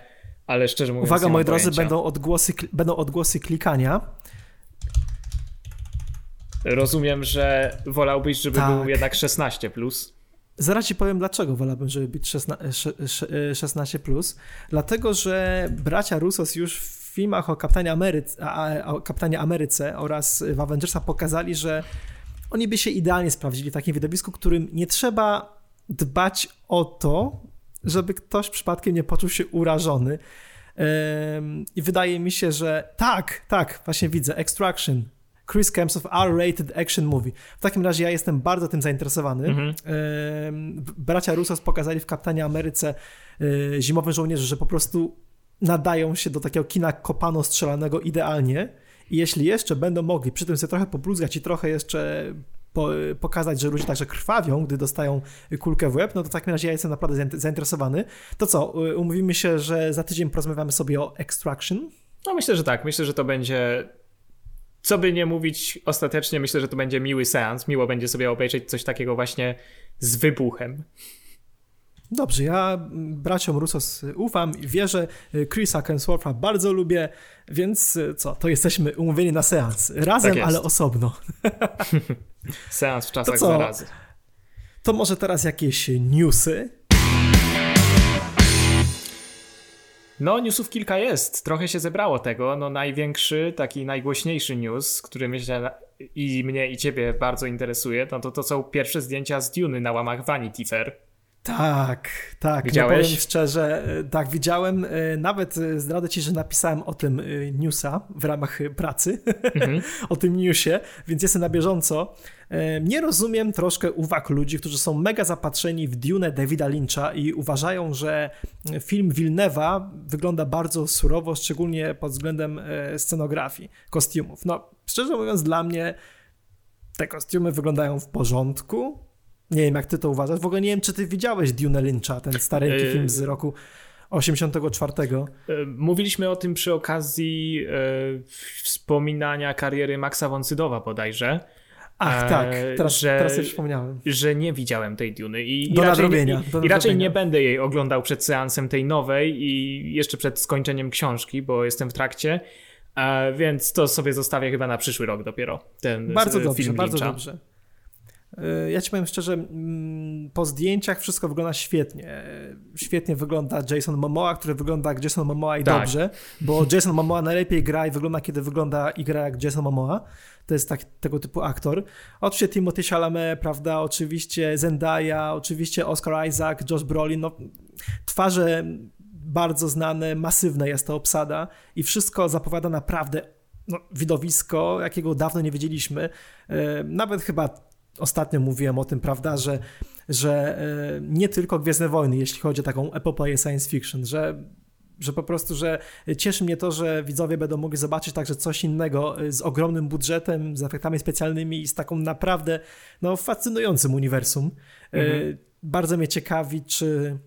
ale szczerze mówiąc. Uwaga, moi drodzy, będą odgłosy, będą odgłosy klikania. Rozumiem, że wolałbyś, żeby tak. był jednak 16 plus. Zaraz ci powiem, dlaczego wolałbym, żeby być 16 plus. Dlatego, że bracia Russos już w filmach o Kapitanie, Ameryce, o Kapitanie Ameryce oraz w Avengersa pokazali, że oni by się idealnie sprawdzili w takim widowisku, którym nie trzeba dbać o to, żeby ktoś przypadkiem nie poczuł się urażony. I wydaje mi się, że tak, tak, właśnie widzę, Extraction, Chris Hemsworth R-rated action movie. W takim razie ja jestem bardzo tym zainteresowany. Mhm. Bracia Russos pokazali w Kapitanie Ameryce e, Zimowy Żołnierze, że po prostu nadają się do takiego kina kopano-strzelanego idealnie. I jeśli jeszcze będą mogli przy tym sobie trochę pobluzgać i trochę jeszcze po, pokazać, że ludzie także krwawią, gdy dostają kulkę w łeb, no to w takim razie ja jestem naprawdę zainteresowany. To co, e, umówimy się, że za tydzień porozmawiamy sobie o Extraction? No myślę, że tak. Myślę, że to będzie co by nie mówić, ostatecznie myślę, że to będzie miły seans. Miło będzie sobie obejrzeć coś takiego właśnie z wybuchem. Dobrze, ja braciom Russos ufam i wierzę. Chrisa Hemswortha bardzo lubię, więc co, to jesteśmy umówieni na seans. Razem, tak ale osobno. seans w czasach to co? zarazy. To może teraz jakieś newsy? No, newsów kilka jest. Trochę się zebrało tego. No, największy, taki najgłośniejszy news, który myślę i mnie i ciebie bardzo interesuje, no to to są pierwsze zdjęcia z Duny na łamach Vanity Fair. Tak, tak. Widziałeś? No powiem szczerze, e, tak, widziałem. E, nawet e, zdradzę ci, że napisałem o tym newsa w ramach pracy, mhm. o tym newsie, więc jestem na bieżąco. Nie rozumiem troszkę uwag ludzi, którzy są mega zapatrzeni w Dune Davida Lyncha i uważają, że film Wilnewa wygląda bardzo surowo, szczególnie pod względem scenografii, kostiumów. No, szczerze mówiąc, dla mnie te kostiumy wyglądają w porządku, nie wiem, jak ty to uważasz. W ogóle nie wiem, czy ty widziałeś Dune Lyncha, ten stary yy... film z roku 84. E, mówiliśmy o tym przy okazji e, wspominania kariery Maxa von Sydowa bodajże. Ach, tak, teraz, że, teraz sobie przypomniałem. Że nie widziałem tej Duny i, do i raczej, nie, i, i raczej nie będę jej oglądał przed seansem tej nowej i jeszcze przed skończeniem książki, bo jestem w trakcie, więc to sobie zostawię chyba na przyszły rok dopiero, ten bardzo dobrze, Bardzo dobrze. Y, ja ci powiem szczerze, mm, po zdjęciach wszystko wygląda świetnie. Świetnie wygląda Jason Momoa, który wygląda jak Jason Momoa i tak. dobrze, bo Jason Momoa najlepiej gra i wygląda, kiedy wygląda i gra jak Jason Momoa. To jest tak, tego typu aktor. Oczywiście Timothy Chalamet, prawda, oczywiście Zendaya, oczywiście Oscar Isaac, Josh Brolin, no twarze bardzo znane, masywne jest to obsada i wszystko zapowiada naprawdę no, widowisko, jakiego dawno nie wiedzieliśmy. Y, nawet chyba ostatnio mówiłem o tym, prawda, że, że e, nie tylko Gwiezdne Wojny, jeśli chodzi o taką epopeję science fiction, że że po prostu, że cieszy mnie to, że widzowie będą mogli zobaczyć także coś innego e, z ogromnym budżetem, z efektami specjalnymi i z taką naprawdę no, fascynującym uniwersum. E, mhm. Bardzo mnie ciekawi, czy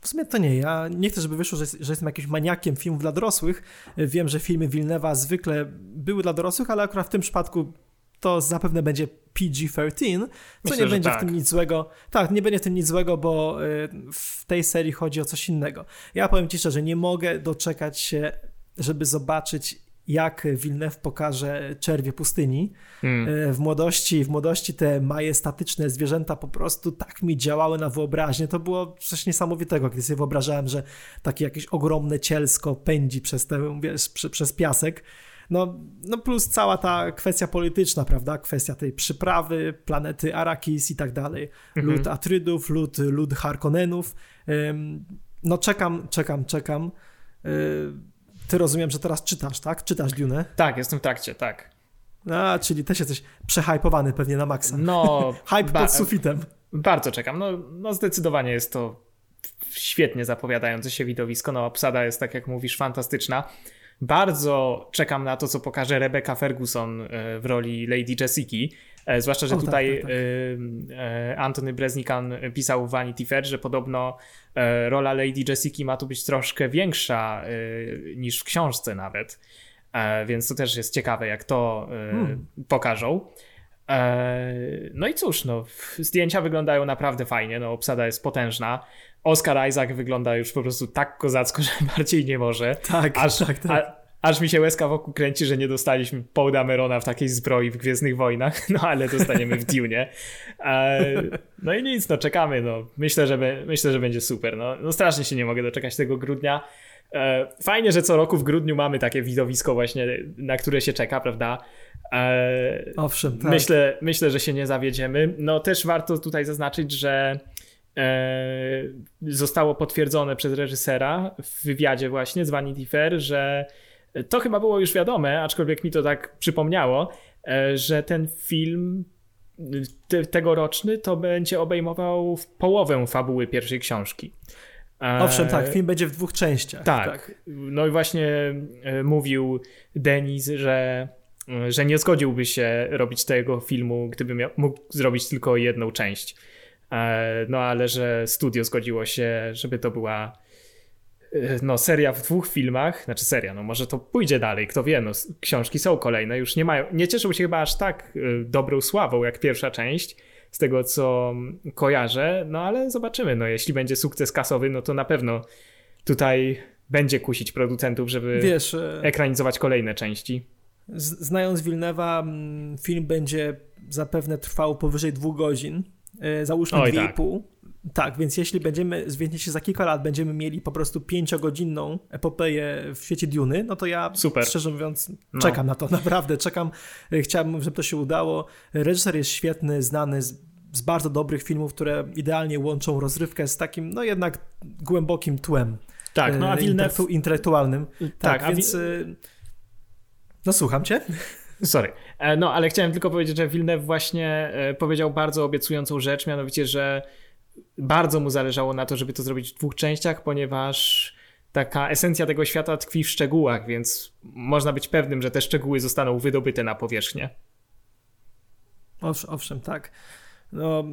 w sumie to nie. Ja nie chcę, żeby wyszło, że, że jestem jakimś maniakiem filmów dla dorosłych. Wiem, że filmy Wilnewa zwykle były dla dorosłych, ale akurat w tym przypadku to zapewne będzie PG-13, co Myślę, nie będzie tak. w tym nic złego. Tak, nie będzie w tym nic złego, bo y, w tej serii chodzi o coś innego. Ja powiem ci szczerze, nie mogę doczekać się, żeby zobaczyć jak Wilnew pokaże czerwie pustyni. Hmm. W młodości, w młodości te majestatyczne zwierzęta po prostu tak mi działały na wyobraźnię. To było coś niesamowitego, kiedy sobie wyobrażałem, że takie jakieś ogromne cielsko pędzi przez, te, wiesz, przez piasek. No, no plus cała ta kwestia polityczna, prawda? Kwestia tej przyprawy, planety Arakis i tak dalej. Mhm. Lud Atrydów, lud, lud Harkonnenów. No czekam, czekam, czekam. Y, ty rozumiem, że teraz czytasz, tak? Czytasz Dune? Tak, jestem w trakcie, tak. A, czyli też jesteś przehypowany pewnie na maksa. No. Hype pod sufitem. Bardzo czekam. No, no zdecydowanie jest to świetnie zapowiadające się widowisko. No obsada jest, tak jak mówisz, fantastyczna. Bardzo czekam na to, co pokaże Rebecca Ferguson e, w roli Lady Jessica. E, zwłaszcza, że o, tak, tutaj tak, tak, tak. Antony Breznikan pisał w Vanity Fair, że podobno rola Lady Jessica ma tu być troszkę większa niż w książce nawet. Więc to też jest ciekawe, jak to hmm. pokażą. No i cóż, no, zdjęcia wyglądają naprawdę fajnie, no, obsada jest potężna. Oscar Isaac wygląda już po prostu tak kozacko, że bardziej nie może. Tak, aż, tak, tak. A, aż mi się łezka wokół kręci, że nie dostaliśmy Paul Damerona w takiej zbroi w Gwiezdnych Wojnach, no ale dostaniemy w Dune. E, no i nic, no czekamy, no. Myślę, że, be, myślę, że będzie super. No, no strasznie się nie mogę doczekać tego grudnia. E, fajnie, że co roku w grudniu mamy takie widowisko właśnie, na które się czeka, prawda? E, Owszem, tak. Myślę, myślę, że się nie zawiedziemy. No też warto tutaj zaznaczyć, że zostało potwierdzone przez reżysera w wywiadzie właśnie z Vanity Fair, że to chyba było już wiadome, aczkolwiek mi to tak przypomniało, e, że ten film te, tegoroczny to będzie obejmował połowę fabuły pierwszej książki. E, Owszem, tak, film będzie w dwóch częściach. Tak. tak. No i właśnie mówił Denis, że, że nie zgodziłby się robić tego filmu, gdyby miał, mógł zrobić tylko jedną część. E, no ale że studio zgodziło się, żeby to była e, no, seria w dwóch filmach, znaczy seria, no może to pójdzie dalej, kto wie, no książki są kolejne, już nie mają, nie cieszą się chyba aż tak e, dobrą sławą jak pierwsza część, z tego co kojarzę, no ale zobaczymy, no jeśli będzie sukces kasowy, no to na pewno tutaj będzie kusić producentów, żeby Wiesz, ekranizować kolejne części. Znając Wilnewa, mm, film będzie zapewne trwał powyżej dwóch godzin, załóżmy Oj, 2,5. Tak. Tak, więc jeśli będziemy, się za kilka lat będziemy mieli po prostu pięciogodzinną epopeję w świecie Duny, no to ja Super. szczerze mówiąc no. czekam na to, naprawdę czekam. E, chciałbym, żeby to się udało. Reżyser jest świetny, znany z, z bardzo dobrych filmów, które idealnie łączą rozrywkę z takim, no jednak głębokim tłem. Tak, no a e, Villeneuve... Intelektualnym. Tak, tak a więc... No słucham cię. Sorry. E, no, ale chciałem tylko powiedzieć, że Villeneuve właśnie e, powiedział bardzo obiecującą rzecz, mianowicie, że bardzo mu zależało na to, żeby to zrobić w dwóch częściach, ponieważ taka esencja tego świata tkwi w szczegółach, więc można być pewnym, że te szczegóły zostaną wydobyte na powierzchnię. Owszem, owszem tak. No,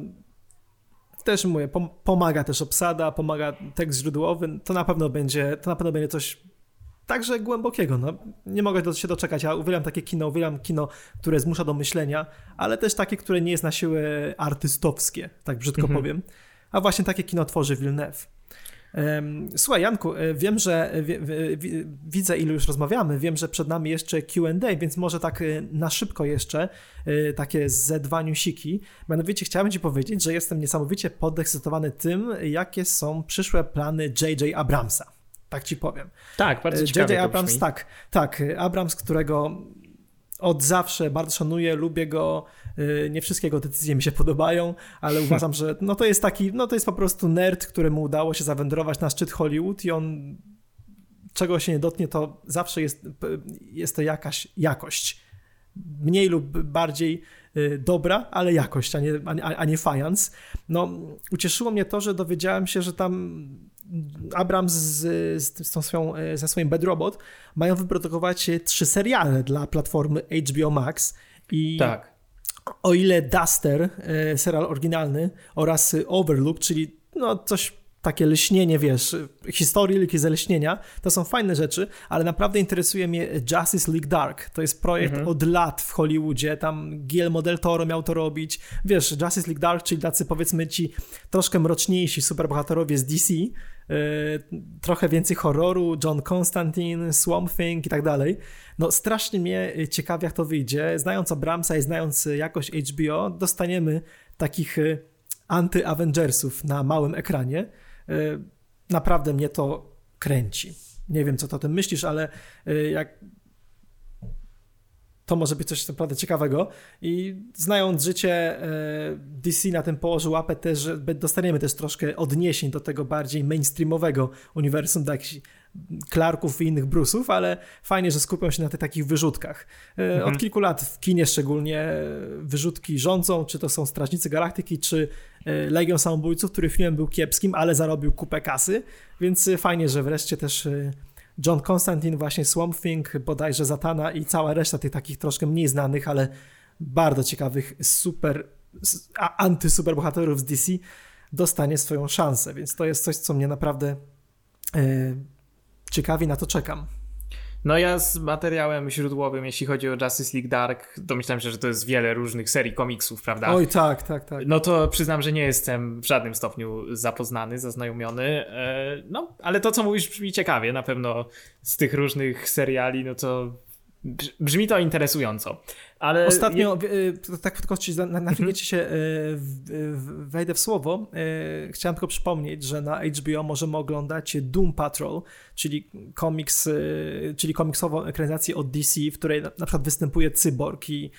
też mówię, pomaga też obsada, pomaga tekst źródłowy, to na pewno będzie, to na pewno będzie coś także głębokiego. No, nie mogę się doczekać. Ja uwielbiam takie kino, uwielbiam kino, które zmusza do myślenia, ale też takie, które nie jest na siłę artystowskie, tak brzydko mhm. powiem. A właśnie takie kino tworzy Villeneuve. Słuchaj, Janku, e, wiem, że e, widzę, ilu już rozmawiamy, wiem, że przed nami jeszcze QA, więc może tak e, na szybko jeszcze takie ze dwa newsiki. Mianowicie chciałem Ci powiedzieć, że jestem niesamowicie podekscytowany tym, jakie są przyszłe plany J.J. Abramsa tak ci powiem. Tak, bardzo ciekawe J.J. Abrams, tak, tak. Abrams, którego od zawsze bardzo szanuję, lubię go, y, nie wszystkie jego decyzje mi się podobają, ale uważam, że no to jest taki, no to jest po prostu nerd, któremu udało się zawędrować na szczyt Hollywood i on czego się nie dotknie, to zawsze jest, jest to jakaś jakość. Mniej lub bardziej y, dobra, ale jakość, a nie, a, a nie fajans. No, ucieszyło mnie to, że dowiedziałem się, że tam Abrams z, z, z swoją, e, ze swoim Bad Robot mają wyprodukować trzy seriale dla platformy HBO Max i tak. o ile Duster, e, serial oryginalny oraz Overlook, czyli no coś takie leśnienie, wiesz, historyjki ze leśnienia, to są fajne rzeczy, ale naprawdę interesuje mnie Justice League Dark. To jest projekt mhm. od lat w Hollywoodzie, tam Guillermo del Toro miał to robić. Wiesz, Justice League Dark, czyli tacy powiedzmy ci troszkę mroczniejsi superbohaterowie z DC, trochę więcej horroru, John Constantine, Swamp Thing i tak dalej. No strasznie mnie ciekawi, jak to wyjdzie. Znając Abramsa i znając jakość HBO, dostaniemy takich y, anty-Avengersów na małym ekranie. Y, naprawdę mnie to kręci. Nie wiem, co to o tym myślisz, ale jak to może być coś naprawdę ciekawego. I znając życie, y, DC na tym położył łapę też, że dostaniemy też troszkę odniesień do tego bardziej mainstreamowego uniwersum, jakichś Clarków i innych Bruce'ów, ale fajnie, że skupią się na tych takich wyrzutkach. Mhm. Od kilku lat w kinie szczególnie wyrzutki rządzą, czy to są Strażnicy Galaktyki, czy Legion Samobójców, który filmem był kiepskim, ale zarobił kupę kasy, więc fajnie, że wreszcie też John Constantine, właśnie Swamp Thing, bodajże Zatana i cała reszta tych takich troszkę mniej znanych, ale bardzo ciekawych super, antysuperbohaterów z DC dostanie swoją szansę, więc to jest coś, co mnie naprawdę yy, ciekawi, na to czekam. No ja z materiałem źródłowym, jeśli chodzi o Justice League Dark, domyślam się, że to jest wiele różnych serii komiksów, prawda? Oj, tak, tak, tak. No to przyznam, że nie jestem w żadnym stopniu zapoznany, zaznajomiony. E, no, ale to, co mówisz, brzmi ciekawie. Na pewno z tych różnych seriali, no to brzmi to interesująco. Ale Ostatnio, je... tak tylko ci na, na mhm. się e, wejdę w słowo, e, chciałem tylko przypomnieć, że na HBO możemy oglądać Doom Patrol, czyli komiks, czyli komiksową ekranizację od DC, w której na przykład występuje cyborg i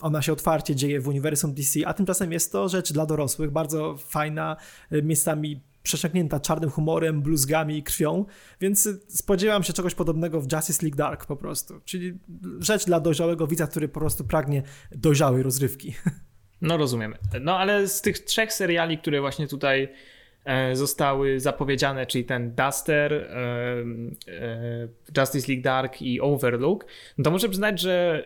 ona się otwarcie dzieje w uniwersum DC, a tymczasem jest to rzecz dla dorosłych, bardzo fajna, miejscami przesiąknięta czarnym humorem, bluzgami i krwią, więc spodziewam się czegoś podobnego w Justice League Dark po prostu, czyli rzecz dla dojrzałego widza, który po prostu pragnie dojrzałej rozrywki. No rozumiemy. No ale z tych trzech seriali, które właśnie tutaj e, zostały zapowiedziane, czyli ten Duster, e, e, Justice League Dark i Overlook, no to muszę przyznać, że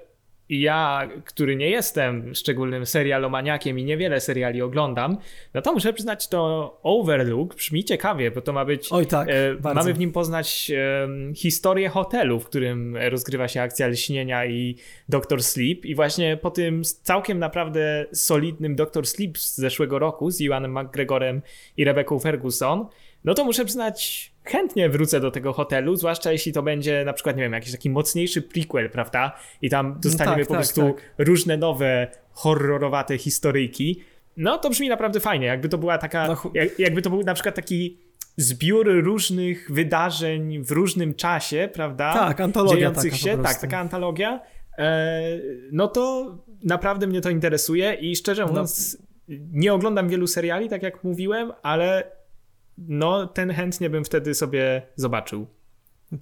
ja, który nie jestem szczególnym serialomaniakiem i niewiele seriali oglądam, no to muszę przyznać, to Overlook brzmi ciekawie, bo to ma być. Oj, tak. E, mamy w nim poznać e, historię hotelu, w którym rozgrywa się akcja lśnienia i Doctor Sleep. I właśnie po tym całkiem naprawdę solidnym Doctor Sleep z zeszłego roku z Iwanem McGregorem i Rebecca Ferguson, no to muszę przyznać, chętnie wrócę do tego hotelu, zwłaszcza jeśli to będzie na przykład, nie wiem, jakiś taki mocniejszy prequel, prawda? I tam no dostaniemy no tak, po tak, prostu tak. różne nowe, horrorowate historyjki. No to brzmi naprawdę fajnie, jakby to była taka, no, jakby to był na przykład taki zbiór różnych wydarzeń w różnym czasie, prawda? Tak, antologia dziejących się, tak, taka antologia. E, no to naprawdę mnie to interesuje i szczerze no. mówiąc, no. nie oglądam wielu seriali, tak jak mówiłem, ale no ten chętnie bym wtedy sobie zobaczył.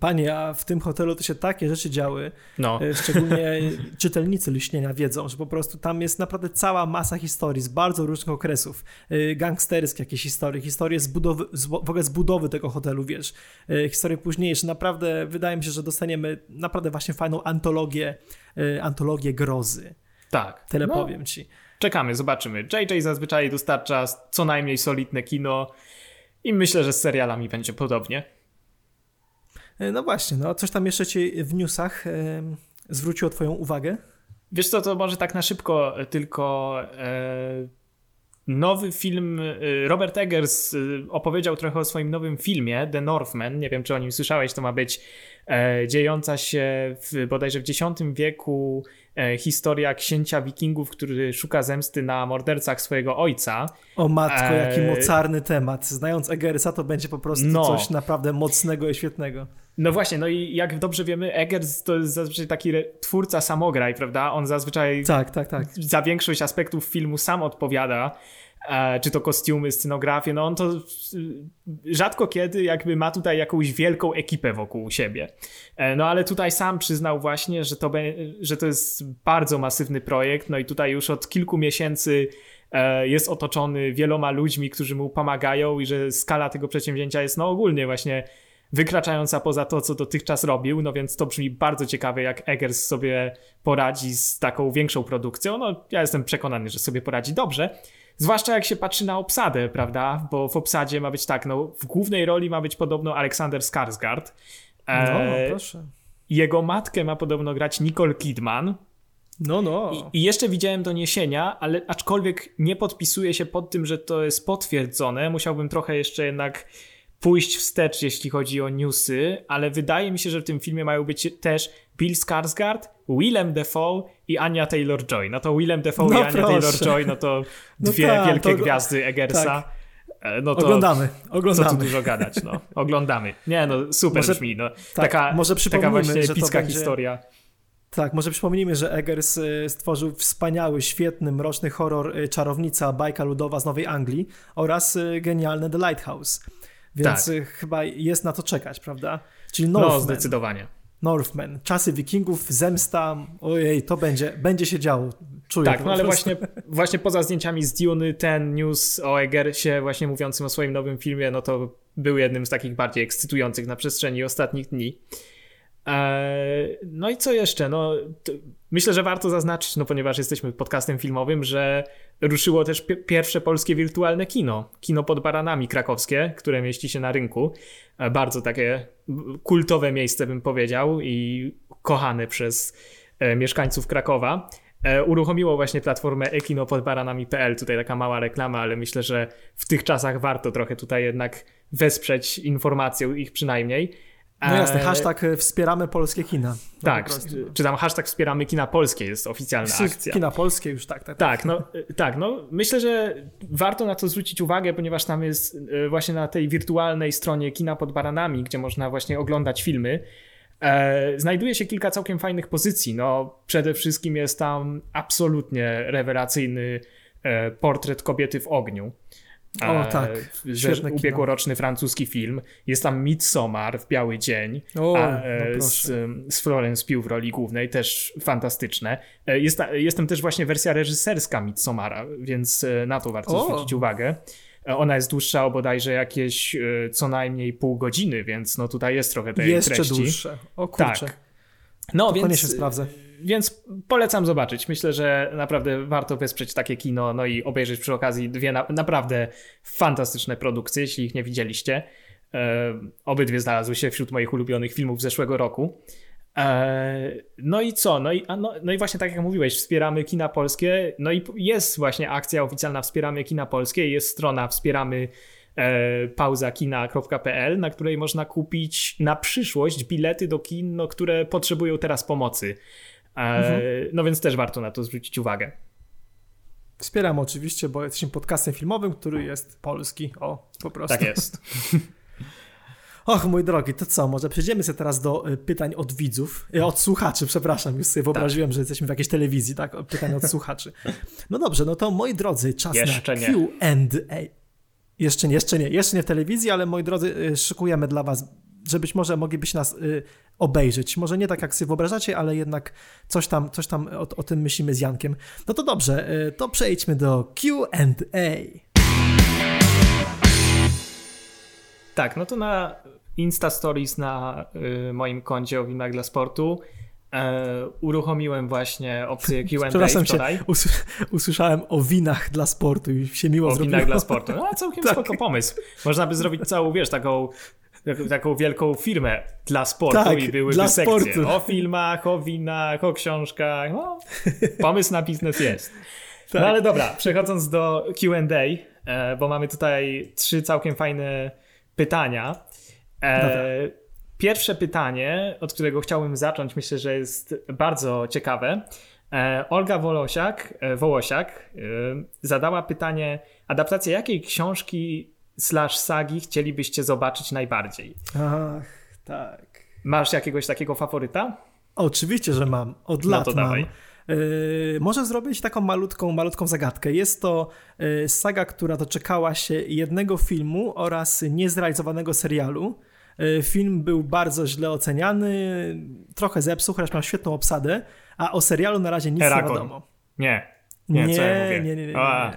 Panie, a w tym hotelu to się takie rzeczy działy, no. E, szczególnie czytelnicy Liśnienia wiedzą, że po prostu tam jest naprawdę cała masa historii z bardzo różnych okresów, e, gangsterskie jakieś historie, historie z budowy, w ogóle z budowy tego hotelu, wiesz, e, historie późniejsze, naprawdę wydaje mi się, że dostaniemy naprawdę właśnie fajną antologię, antologię grozy. Tak. Tyle no. powiem ci. Czekamy, zobaczymy. JJ zazwyczaj dostarcza co najmniej solidne kino, i myślę, że z serialami będzie podobnie. E, no właśnie, no coś tam jeszcze ci w newsach e, zwróciło twoją uwagę? Wiesz co, to może tak na szybko, e, tylko nowy film, Robert Eggers opowiedział trochę o swoim nowym filmie, The Northman, nie wiem czy o nim słyszałeś, to ma być dziejąca się w, bodajże w X wieku historia księcia wikingów, który szuka zemsty na mordercach swojego ojca. O matko, e... jaki mocarny temat. Znając Eggersa, to będzie po prostu no. coś naprawdę mocnego i świetnego. No właśnie, no i jak dobrze wiemy, Eggers to jest zazwyczaj taki twórca samograj, prawda? On zazwyczaj tak, tak, tak. za większość aspektów filmu sam odpowiada. E, czy to kostiumy, scenografię, no on to rzadko kiedy jakby ma tutaj jakąś wielką ekipę wokół siebie. E, no ale tutaj sam przyznał właśnie, że to, że to jest bardzo masywny projekt, no i tutaj już od kilku miesięcy e, jest otoczony wieloma ludźmi, którzy mu pomagają i że skala tego przedsięwzięcia jest no ogólnie właśnie wykraczająca poza to, co dotychczas robił, no więc to brzmi bardzo ciekawe, jak Eggers sobie poradzi z taką większą produkcją. No ja jestem przekonany, że sobie poradzi dobrze. Zwłaszcza jak się patrzy na obsadę, prawda? Bo w obsadzie ma być tak, no w głównej roli ma być podobno Aleksander Skarsgård. E, no, proszę. Jego matkę ma podobno grać Nicole Kidman. No, no. I, I, jeszcze widziałem doniesienia, ale aczkolwiek nie podpisuję się pod tym, że to jest potwierdzone, musiałbym trochę jeszcze jednak pójść wstecz, jeśli chodzi o newsy, ale wydaje mi się, że w tym filmie mają być też Bill Skarsgård, Willem Dafoe i Anya Taylor-Joy. No to Willem Dafoe no i Ania Taylor-Joy, no to no dwie ta, wielkie to... gwiazdy Eggersa. Tak. E, no to oglądamy, oglądamy. Co tu dużo gadać, no. Oglądamy. Nie, no super może, brzmi, no. Tak, taka, może taka właśnie epicka będzie... historia. Tak, może przypomnijmy, że Eggers e, stworzył wspaniały, świetny, mroczny horror e, Czarownica, bajka ludowa z Nowej Anglii oraz genialny The Lighthouse. Więc tak. chyba jest na to czekać, prawda? Czyli Northman. No, zdecydowanie. Northman, czasy wikingów, zemsta, ojej, to będzie, będzie się działo. Czuję tak, no ale właśnie, właśnie poza zdjęciami z Dune, ten news o Egersie właśnie mówiącym o swoim nowym filmie, no to był jednym z takich bardziej ekscytujących na przestrzeni ostatnich dni. Eee, no i co jeszcze? No, myślę, że warto zaznaczyć, no ponieważ jesteśmy podcastem filmowym, że ruszyło też pierwsze polskie wirtualne kino. Kino pod baranami krakowskie, które mieści się na rynku. E, bardzo takie kultowe miejsce, bym powiedział, i kochane przez e, mieszkańców Krakowa. E, uruchomiło właśnie platformę ekinopodbaranami.pl. Tutaj taka mała reklama, ale myślę, że w tych czasach warto trochę tutaj jednak wesprzeć informację ich przynajmniej. No jasne, hashtag wspieramy polskie kina. No tak, czy tam hashtag wspieramy kina polskie jest oficjalna akcja. Kina polskie już tak, tak. Tak, tak no, tak, no myślę, że warto na to zwrócić uwagę, ponieważ tam jest e, właśnie na tej wirtualnej stronie kina pod baranami, gdzie można właśnie oglądać filmy, e, znajduje się kilka całkiem fajnych pozycji. No przede wszystkim jest tam absolutnie rewelacyjny e, portret kobiety w ogniu. O tak, Świetny ubiegłoroczny francuski film. Jest tam Midsommar w Biały Dzień o, a, no z, z Florence Pugh w roli głównej, też fantastyczne. E, jest, jest tam też właśnie wersja reżyserska Midsommara, więc e, na to warto o. zwrócić uwagę. E, ona jest dłuższa o bodajże jakieś co najmniej pół godziny, więc no tutaj jest trochę tej Jeszcze treści. Jeszcze dłuższe. O kurczę. Tak. No, to więc, się sprawdzę więc polecam zobaczyć. Myślę, że naprawdę warto wesprzeć takie kino, no i obejrzeć przy okazji dwie na, naprawdę fantastyczne produkcje, jeśli ich nie widzieliście. E, obydwie znalazły się wśród moich ulubionych filmów zeszłego roku. E, no i co? No i, no, no i właśnie tak jak mówiłeś, wspieramy kina polskie. No i jest właśnie akcja oficjalna Wspieramy kina polskie. Jest strona wspieramy e, pauzakina.pl, na której można kupić na przyszłość bilety do kin, no, które potrzebują teraz pomocy. Mhm. No więc też warto na to zwrócić uwagę. Wspieram oczywiście, bo jesteśmy podcastem filmowym, który jest polski. O, po prostu. Tak jest. Och, mój drogi, to co? Może przejdziemy sobie teraz do y, pytań od widzów, y, od słuchaczy, przepraszam, już sobie wyobraziłem, tak. że jesteśmy w jakiejś telewizji, tak? Pytań od słuchaczy. No dobrze, no to moi drodzy, czas jeszcze na Q&A. Jeszcze nie, jeszcze nie, jeszcze nie w telewizji, ale moi drodzy, y, szykujemy dla was że być może moglibyście nas y, obejrzeć. Może nie tak, jak sobie wyobrażacie, ale jednak coś tam, coś tam o, o tym myślimy z Jankiem. No to dobrze, y, to przejdźmy do Q&A. Tak, no to na Insta Stories na y, moim koncie o winach dla sportu e, uruchomiłem właśnie opcję Q&A Przepraszam wczoraj. Cię, usłyszałem o winach dla sportu i się miło o zrobiło. O winach dla sportu. No, całkiem tak. spoko pomysł. Można by zrobić całą, wiesz, taką taką wielką firmę dla sportu tak, i byłyby dla sekcje sportu. o filmach, o winach, o książkach. No, pomysł na biznes jest. Tak. No ale dobra, przechodząc do Q&A, e, bo mamy tutaj trzy całkiem fajne pytania. E, pierwsze pytanie, od którego chciałbym zacząć, myślę, że jest bardzo ciekawe. E, Olga Wolosiak, Wołosiak zadała pytanie, adaptacja jakiej książki slash sagi chcielibyście zobaczyć najbardziej? Ach, tak. Masz jakiegoś takiego faworyta? Oczywiście, że mam. Od no lat to mam. Yy, może zrobić taką malutką, malutką zagadkę. Jest to yy, saga, która doczekała się jednego filmu oraz niezrealizowanego serialu. Yy, film był bardzo źle oceniany, trochę zepsuł, chociaż miał świetną obsadę, a o serialu na razie nic Herakon. nie wiadomo. Nie. Nie, nie, co ja mówię? nie, nie, nie. nie,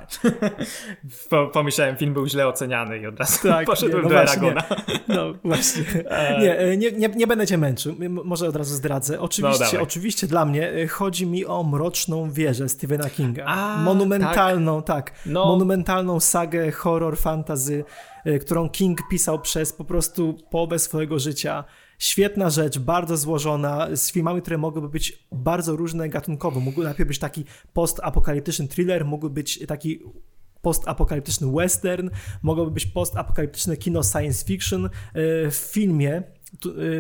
Pomyślałem, film był źle oceniany i od razu tak, poszedłem nie, no do Aragona. No właśnie. E, nie, nie, nie, będę cię męczył. Może od razu zdradzę. Oczywiście, no, oczywiście dla mnie e, chodzi mi o Mroczną Wieżę Stephena Kinga. A, monumentalną, tak. tak no. Monumentalną sagę horror fantasy, e, którą King pisał przez po prostu połowę swojego życia Świetna rzecz, bardzo złożona, z filmami, które mogłyby być bardzo różne gatunkowo. Mógł najpierw być taki post-apokaliptyczny thriller, mógłby być taki post-apokaliptyczny western, mogłoby być post-apokaliptyczne kino science fiction. E, w filmie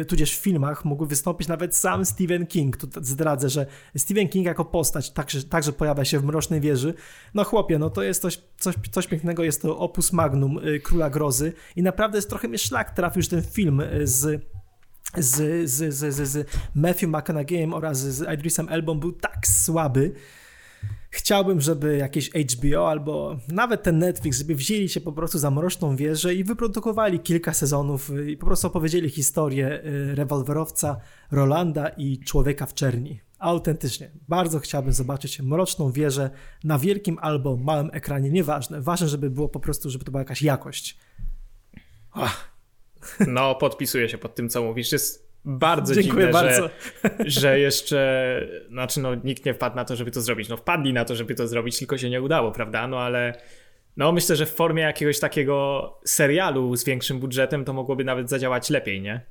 e, tudzież w filmach mógł wystąpić nawet sam Stephen King. Tu zdradzę, że Stephen King jako postać także, także pojawia się w Mrocznej Wieży. No chłopie, no to jest coś, coś, coś pięknego, jest to opus magnum e, Króla Grozy i naprawdę jest trochę mnie szlak trafił, że ten film z z, z, z, z, z Matthew McConaugheyem oraz z Idrisem Elbą był tak słaby. chciałbym, żeby jakieś HBO albo nawet ten Netflix, żeby wzięli się po prostu za Mroczną Wieżę i wyprodukowali kilka sezonów i po prostu opowiedzieli historię y, rewolwerowca Rolanda i Człowieka w Czerni. Autentycznie. Bardzo chciałbym zobaczyć Mroczną Wieżę na wielkim albo małym ekranie, nieważne. Ważne, żeby było po prostu, żeby to była jakaś jakość. Ach. No, podpisuję się pod tym, co mówisz. Jest bardzo Dziękuję dziwne, bardzo. Że, że jeszcze, znaczy no nikt nie wpadł na to, żeby to zrobić. No wpadli na to, żeby to zrobić, tylko się nie udało, prawda? No ale no myślę, że w formie jakiegoś takiego serialu z większym budżetem to mogłoby nawet zadziałać lepiej, nie?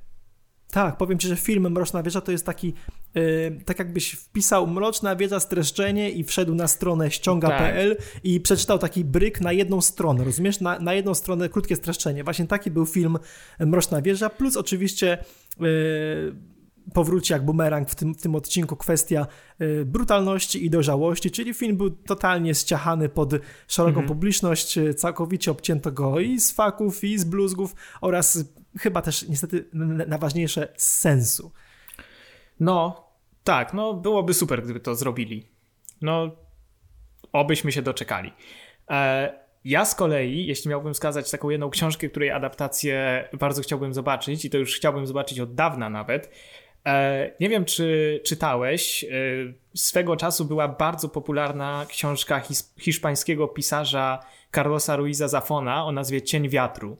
Tak, powiem ci, że film Mroczna Wieża to jest taki, tak jakbyś wpisał Mroczna Wieża streszczenie i wszedł na stronę ściąga.pl tak. i przeczytał taki bryk na jedną stronę, rozumiesz? Na, na jedną stronę krótkie streszczenie. Właśnie taki był film Mroczna Wieża, plus oczywiście yy, powróci jak bumerang w tym, w tym odcinku kwestia y, brutalności i dojrzałości, czyli film był totalnie ściachany pod szeroką mhm. publiczność, y, całkowicie obcięto go i z faków, i z bluzgów oraz chyba też niestety najważniejsze z sensu. No, tak, no byłoby super, gdyby to zrobili. No, obyśmy się doczekali. E, ja z kolei, jeśli miałbym wskazać taką jedną książkę, której adaptację bardzo chciałbym zobaczyć, i to już chciałbym zobaczyć od dawna nawet, e, nie wiem, czy czytałeś. E, swego czasu była bardzo popularna książka hiszpańskiego pisarza Carlosa Ruiza Zafona o nazwie Cień wiatru.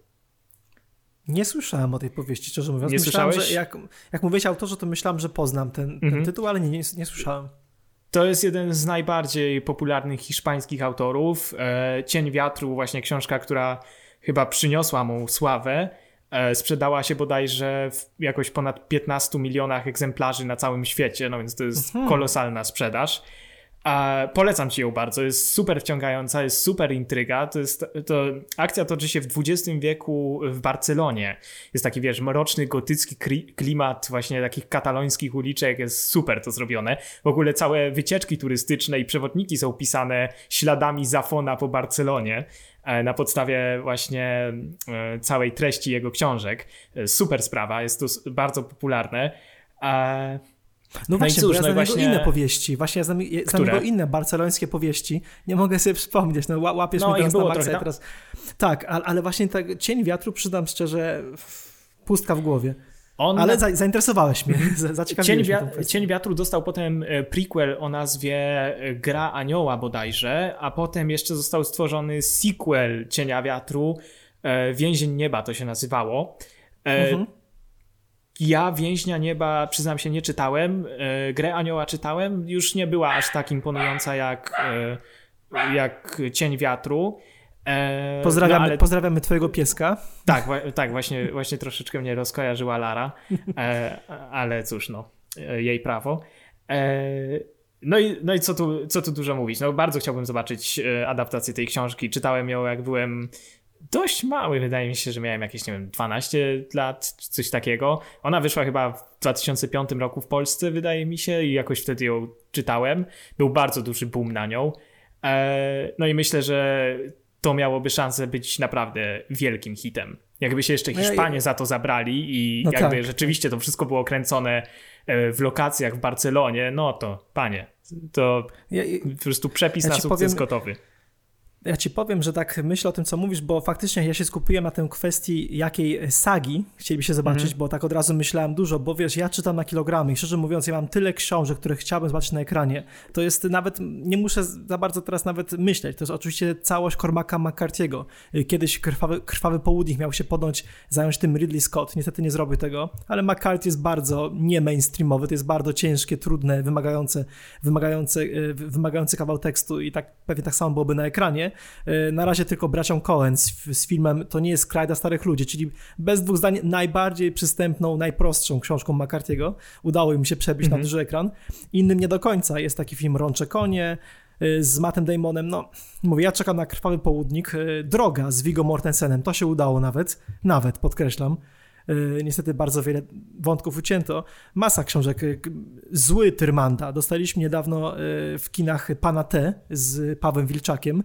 Nie słyszałem o tej powieści, szczerze mówiąc. Nie myślałem, słyszałeś? Że jak, jak mówiłeś autorze, to myślałem, że poznam ten, ten mhm. tytuł, ale nie, nie, nie, słyszałem. To jest jeden z najbardziej popularnych hiszpańskich autorów. E, Cień wiatru, właśnie książka, która chyba przyniosła mu sławę. E, sprzedała się bodajże w jakoś ponad 15 milionach egzemplarzy na całym świecie, no więc to jest mhm. kolosalna sprzedaż. A polecam ci ją bardzo, jest super wciągająca, jest super intryga. To jest, to, akcja toczy się w XX wieku w Barcelonie. Jest taki, wiesz, mroczny, gotycki klimat właśnie takich katalońskich uliczek, jest super to zrobione. W ogóle całe wycieczki turystyczne i przewodniki są pisane śladami Zafona po Barcelonie e, na podstawie właśnie e, całej treści jego książek. E, super sprawa, jest to bardzo popularne. No, no właśnie, cóż, bo ja no znam właśnie... inne powieści. Właśnie ja znam, znam jego inne barcelońskie powieści. Nie mogę sobie przypomnieć, no łapiesz no, mnie teraz na maksa teraz. Tak, ale, właśnie tak Cień Wiatru, przydam szczerze, pustka w głowie. On... Ale za, zainteresowałeś mnie, Cień, wia- Cień Wiatru dostał potem e, prequel o nazwie e, Gra Anioła bodajże, a potem jeszcze został stworzony sequel Cienia Wiatru, e, Więzień Nieba to się nazywało. Mhm. Ja Więźnia Nieba, przyznam się, nie czytałem. E, grę Anioła czytałem. Już nie była aż tak imponująca jak, e, jak Cień Wiatru. E, pozdrawiamy, no, ale... pozdrawiamy twojego pieska. Tak, tak właśnie, właśnie troszeczkę mnie rozkojarzyła Lara, ale cóż, no, jej prawo. No i, no i co, tu, co tu dużo mówić? No, bardzo chciałbym zobaczyć adaptację tej książki. Czytałem ją, jak byłem dość mały, wydaje mi się, że miałem jakieś, nie wiem, 12 lat, czy coś takiego. Ona wyszła chyba w 2005 roku w Polsce, wydaje mi się, i jakoś wtedy ją czytałem. Był bardzo duży boom na nią. E, no i myślę, że to miałoby szansę być naprawdę wielkim hitem. Jakby się jeszcze no Hiszpanie za to zabrali i no jakby tak. rzeczywiście to wszystko było kręcone e, w lokacjach w Barcelonie, no to panie, to ja, po prostu przepis ja na sukces powiem, gotowy. Ja ci powiem, że tak myślę o tym, co mówisz, bo faktycznie ja się skupiłem na tej kwestii, jakiej sagi chcieliby się zobaczyć, mm -hmm. bo tak od razu myślałem dużo, bo wiesz, ja czytam na kilogramy i szczerze mówiąc, ja mam tyle książek, które chciałbym zobaczyć na ekranie. To jest nawet, nie muszę za bardzo teraz nawet myśleć, to jest oczywiście całość Cormaca McCarthy'ego. Kiedyś Krwawy, Krwawy Południk miał się podjąć, zająć tym Ridley Scott, niestety nie zrobił tego, ale McCarthy jest bardzo nie mainstreamowy, to jest bardzo ciężkie, trudne, wymagające, wymagające, e, wymagający kawał tekstu i tak pewnie tak samo byłoby na ekranie. E, na razie tylko bracią Cohen z, z filmem To nie jest kraj dla starych ludzi, czyli bez dwóch zdań najbardziej przystępną, najprostszą książką McCarthy'ego. Udało im się przebić mm -hmm. na mhm. duży ekran. Innym nie do końca. Jest taki film Rącze Konie, e, z Mattem Damonem, no mówię, ja czekam na Krwawy Południk, e, Droga z Viggo Mortensenem, to się udało nawet, nawet podkreślam, niestety bardzo wiele wątków ucięto. Masa książek. Zły Tyrmanda. Dostaliśmy niedawno w kinach Pana T z Pawłem Wilczakiem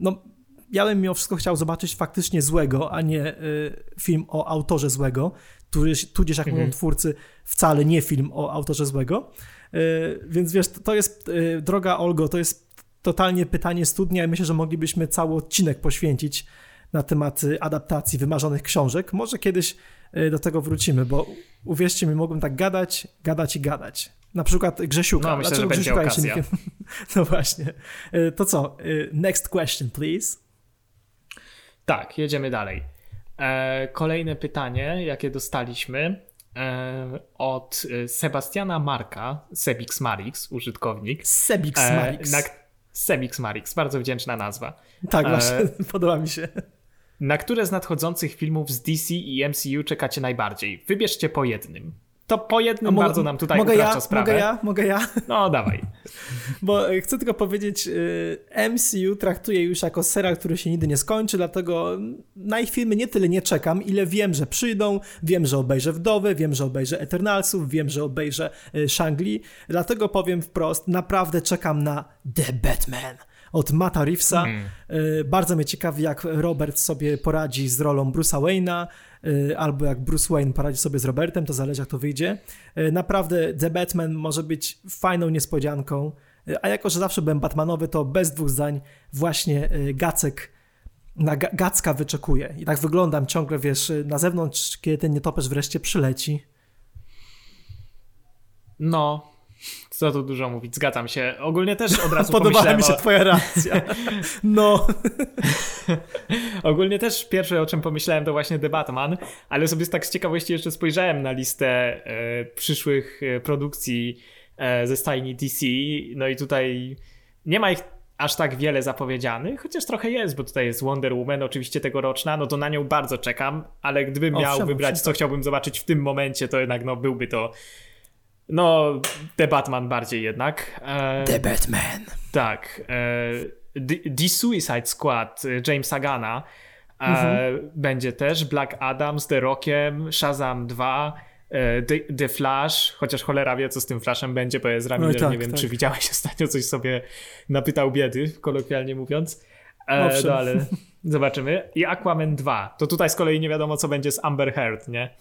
no, ja bym mimo wszystko chciał zobaczyć faktycznie złego, a nie y, film o autorze złego, tudzież, tudzież jak mhm. mówią twórcy, wcale nie film o autorze złego. Y, więc wiesz, to jest, y, droga Olgo, to jest totalnie pytanie studnia i myślę, że moglibyśmy cały odcinek poświęcić na temat adaptacji wymarzonych książek. Może kiedyś y, do tego wrócimy, bo uwierzcie mi, mogłem tak gadać, gadać i gadać. Na przykład Grzesiuka. No, myślę, że będzie Grzesiuka okazja. Nie... No właśnie. Y, to co? Y, next question, please. Tak, jedziemy dalej. E, kolejne pytanie, jakie dostaliśmy e, od Sebastiana Marka, Sebix Marix, użytkownik. Sebix Marix. E, na, Sebix Marix, bardzo wdzięczna nazwa. Tak, właśnie, podoba mi się. Na które z nadchodzących filmów z DC i MCU czekacie najbardziej? Wybierzcie po jednym. To po jednym mo- bardzo nam tutaj mogę ja? sprawę. Mogę ja? Mogę ja? No, dawaj. Bo chcę tylko powiedzieć, MCU traktuję już jako serial, który się nigdy nie skończy, dlatego na ich filmy nie tyle nie czekam, ile wiem, że przyjdą, wiem, że obejrzę Wdowy, wiem, że obejrzę Eternalsów, wiem, że obejrzę Shangli, dlatego powiem wprost, naprawdę czekam na The Batman od Mata Reevesa. Hmm. Bardzo mnie ciekawi, jak Robert sobie poradzi z rolą Bruce'a Wayne'a, albo jak Bruce Wayne poradzi sobie z Robertem, to zależy jak to wyjdzie. Naprawdę The Batman może być fajną niespodzianką, a jako, że zawsze byłem Batmanowy, to bez dwóch zdań właśnie Gacek na Gacka wyczekuje. I tak wyglądam ciągle, wiesz, na zewnątrz, kiedy ten nietoperz wreszcie przyleci. No, co tu dużo mówić, zgadzam się. Ogólnie też od razu Podobała mi się o... twoja reakcja. No. Ogólnie też pierwsze, o czym pomyślałem, to właśnie The Batman, ale sobie tak z ciekawości jeszcze spojrzałem na listę e, przyszłych produkcji e, ze stajni DC, no i tutaj nie ma ich aż tak wiele zapowiedzianych, chociaż trochę jest, bo tutaj jest Wonder Woman, oczywiście tegoroczna, no to na nią bardzo czekam, ale gdybym miał Owszem, wybrać, co chciałbym zobaczyć w tym momencie, to jednak no byłby to no, The Batman bardziej jednak. E, The Batman. tak. E, The, The Suicide Squad e, Jamesa Gana e, Mhm. będzie też. Black Adam z The Rockiem, Shazam 2, e, The, The Flash, chociaż cholera wie, co z tym Flashem będzie, bo jest Ramiller, No tak, nie wiem, tak. czy widziałeś ostatnio coś sobie napytał biedy, kolokwialnie mówiąc. E, no ale zobaczymy. I Aquaman 2. To tutaj z kolei nie wiadomo, co będzie z Amber Heard, nie?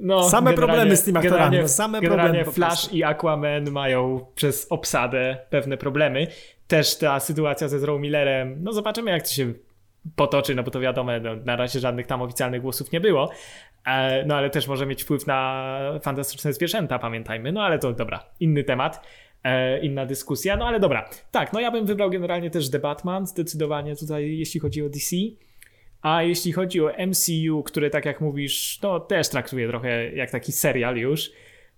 No, Same generalnie- problemy z tymi aktorami, generalnie- no same generalnie problemy po Flash i Aquaman mają przez obsadę pewne problemy. Też ta sytuacja ze Ezra Millerem, no zobaczymy jak to się potoczy, no bo to wiadomo, no, na razie żadnych tam oficjalnych głosów nie było. E, No ale też może mieć wpływ na fantastyczne zwierzęta, pamiętajmy. No ale to dobra, inny temat, e, inna dyskusja. No ale dobra, tak, no ja bym wybrał generalnie też The Batman, zdecydowanie tutaj, jeśli chodzi o DC. A jeśli chodzi o MCU, które tak jak mówisz, no też traktuję trochę jak taki serial już.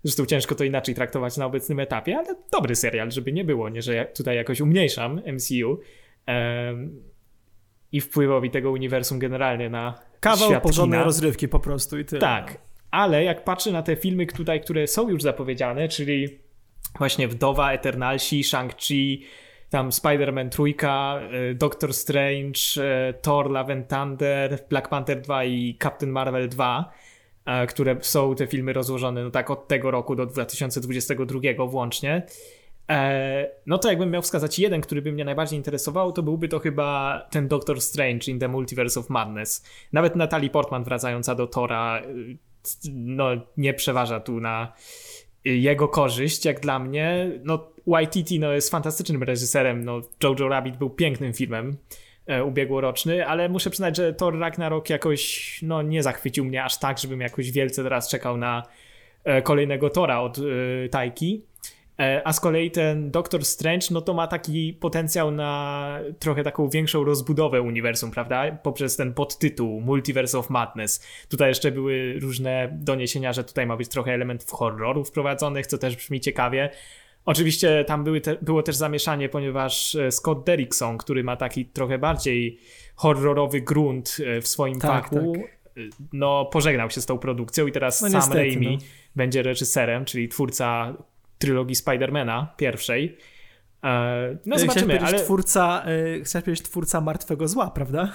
Zresztą ciężko to inaczej traktować na obecnym etapie, ale dobry serial, żeby nie było, nie, że ja tutaj jakoś umniejszam MCU em, i wpływowi tego uniwersum generalnie na Kawał świat porządnej rozrywki po prostu i tyle. Tak, ale jak patrzę na te filmy tutaj, które są już zapowiedziane, czyli właśnie Wdowa, Eternalsi, Shang-Chi, tam Spider-Man trójka, y, Doctor Strange, y, Thor, Love and Thunder, Black Panther 2 i Captain Marvel 2, e, które są te filmy rozłożone no tak od tego roku do 2022 włącznie. E, No to jakbym miał wskazać jeden, który by mnie najbardziej interesował, to byłby to chyba ten Doctor Strange in the Multiverse of Madness. Nawet Natalie Portman wracająca do Tora y, no nie przeważa tu na jego korzyść, jak dla mnie. No YTT no, jest fantastycznym reżyserem, no Jojo Rabbit był pięknym filmem e, ubiegłoroczny, ale muszę przyznać, że Thor Ragnarok jakoś no nie zachwycił mnie aż tak, żebym jakoś wielce teraz czekał na e, kolejnego Tora od e, Tajki. E, A z kolei ten Doctor Strange, no to ma taki potencjał na trochę taką większą rozbudowę uniwersum, prawda? Poprzez ten podtytuł Multiverse of Madness. Tutaj jeszcze były różne doniesienia, że tutaj ma być trochę elementów horroru wprowadzonych, co też brzmi ciekawie. Oczywiście tam były te, było też zamieszanie, ponieważ e, Scott Derrickson, który ma taki trochę bardziej horrorowy grunt e, w swoim Tak, fachu, tak. no pożegnał się z tą produkcją i teraz No Sam niestety, Raimi no. będzie reżyserem, czyli twórca trylogii Spidermana pierwszej. E, No zobaczymy, ale twórca, y, chciałeś powiedzieć twórca Martwego Zła, prawda?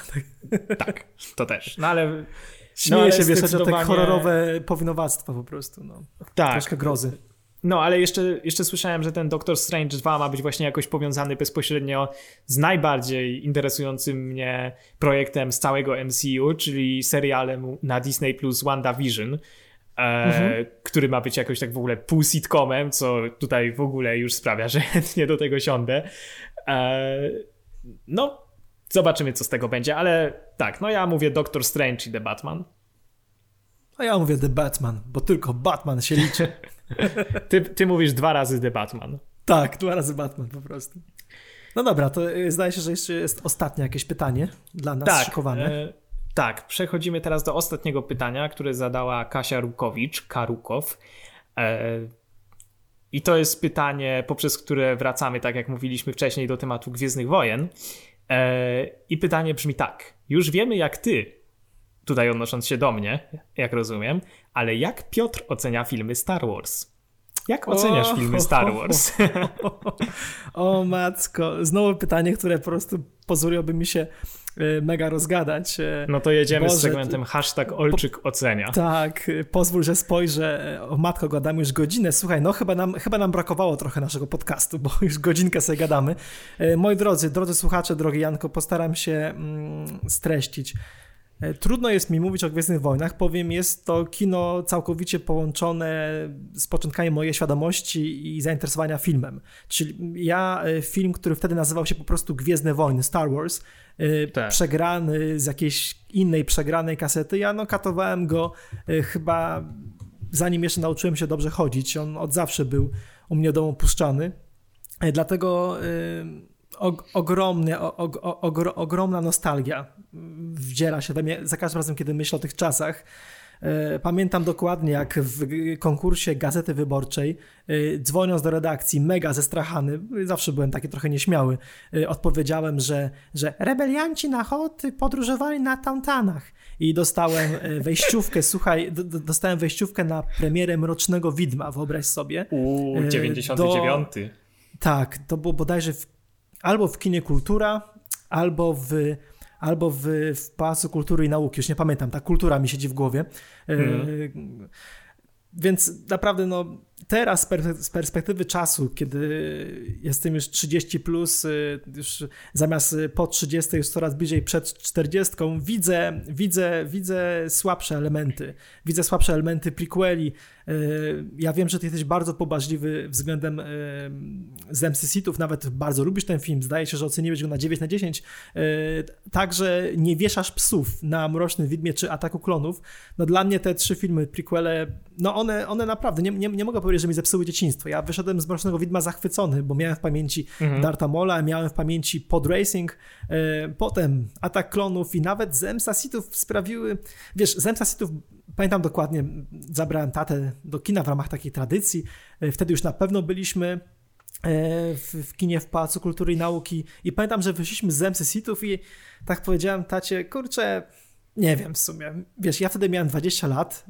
Tak. to też. No ale Śmieję ale się, wiesz, o te zdecydowanie- horrorowe powinowactwa po prostu, no. tak. Troszkę grozy. No, ale jeszcze, jeszcze słyszałem, że ten Doctor Strange 2 ma być właśnie jakoś powiązany bezpośrednio z najbardziej interesującym mnie projektem z całego MCU, czyli serialem na Disney Plus WandaVision, e, Mhm. który ma być jakoś tak w ogóle pół sitcomem, co tutaj w ogóle już sprawia, że chętnie do tego siądę. E, no, zobaczymy, co z tego będzie, ale tak, no ja mówię Doctor Strange i The Batman. A ja mówię The Batman, bo tylko Batman się liczy. ty, ty mówisz dwa razy The Batman. Tak, dwa razy Batman po prostu. No dobra, to y, zdaje się, że jeszcze jest ostatnie jakieś pytanie dla nas tak, szykowane. E, tak, przechodzimy teraz do ostatniego pytania, które zadała Kasia Rukowicz, Karukow. E, I to jest pytanie, poprzez które wracamy, tak jak mówiliśmy wcześniej, do tematu Gwiezdnych Wojen. E, I pytanie brzmi tak. Już wiemy, jak ty, tutaj odnosząc się do mnie, jak rozumiem, ale jak Piotr ocenia filmy Star Wars? Jak oceniasz filmy Star Wars? O, o, matko, znowu pytanie, które po prostu pozwoliłoby mi się mega rozgadać. E, no to jedziemy Boże, z segmentem hashtag Olczyk ocenia. Tak, pozwól, że spojrzę. O matko, gadamy już godzinę. Słuchaj, no chyba nam, chyba nam brakowało trochę naszego podcastu, bo już godzinkę sobie gadamy. E, moi drodzy, drodzy słuchacze, drogi Janko, postaram się mm, streścić. E, trudno jest mi mówić o Gwiezdnych Wojnach, powiem, jest to kino całkowicie połączone z początkami mojej świadomości i zainteresowania filmem. Czyli ja e, film, który wtedy nazywał się po prostu Gwiezdne Wojny, Star Wars, e, tak. przegrany z jakiejś innej przegranej kasety, ja no katowałem go chyba zanim jeszcze nauczyłem się dobrze chodzić. On od zawsze był u mnie domu puszczany. Dlatego og, ogromny, og, og, ogromna nostalgia wdziera się we mnie za każdym razem, kiedy myślę o tych czasach. E, pamiętam dokładnie, jak w konkursie Gazety Wyborczej, e, dzwoniąc do redakcji, mega zestrachany, zawsze byłem taki trochę nieśmiały, e, odpowiedziałem, że, że rebelianci na Hot podróżowali na Tauntanach. I dostałem wejściówkę, słuchaj, dostałem wejściówkę na premierę Mrocznego Widma, wyobraź sobie. Uuu, 99. Do, tak, to było bodajże w albo w kinie Kultura, albo w albo w, w Pałacu Kultury i Nauki, już nie pamiętam, ta kultura mi siedzi w głowie. Mm. Więc naprawdę, no, teraz z perspektywy czasu, kiedy jestem już 30, plus, y, już zamiast po 30 już coraz bliżej przed 40, widzę, widzę, widzę słabsze elementy. Widzę słabsze elementy prequeli. Y, ja wiem, że ty jesteś bardzo pobażliwy względem y, Zemsty Sithów, nawet bardzo lubisz ten film, zdaje się, że oceniłeś go na 9 na 10. Także nie wieszasz psów na Mrocznym Widmie czy Ataku Klonów. No dla mnie te trzy filmy, prequele, no one, one naprawdę, nie, nie, nie mogę powiedzieć, że mi zepsuły dzieciństwo. Ja wyszedłem z Mrocznego Widma zachwycony, bo miałem w pamięci mhm. Darta Mola, miałem w pamięci Pod Racing, e, potem Atak Klonów i nawet Zemsta Sithów sprawiły, wiesz, Zemsta Sithów pamiętam dokładnie, zabrałem tatę do kina w ramach takiej tradycji, e, wtedy już na pewno byliśmy e, w, w, kinie w Pałacu Kultury i Nauki i pamiętam, że wyszliśmy z Zemsty Sithów i tak powiedziałem tacie, kurczę, nie wiem w sumie, wiesz, ja wtedy miałem 20 lat,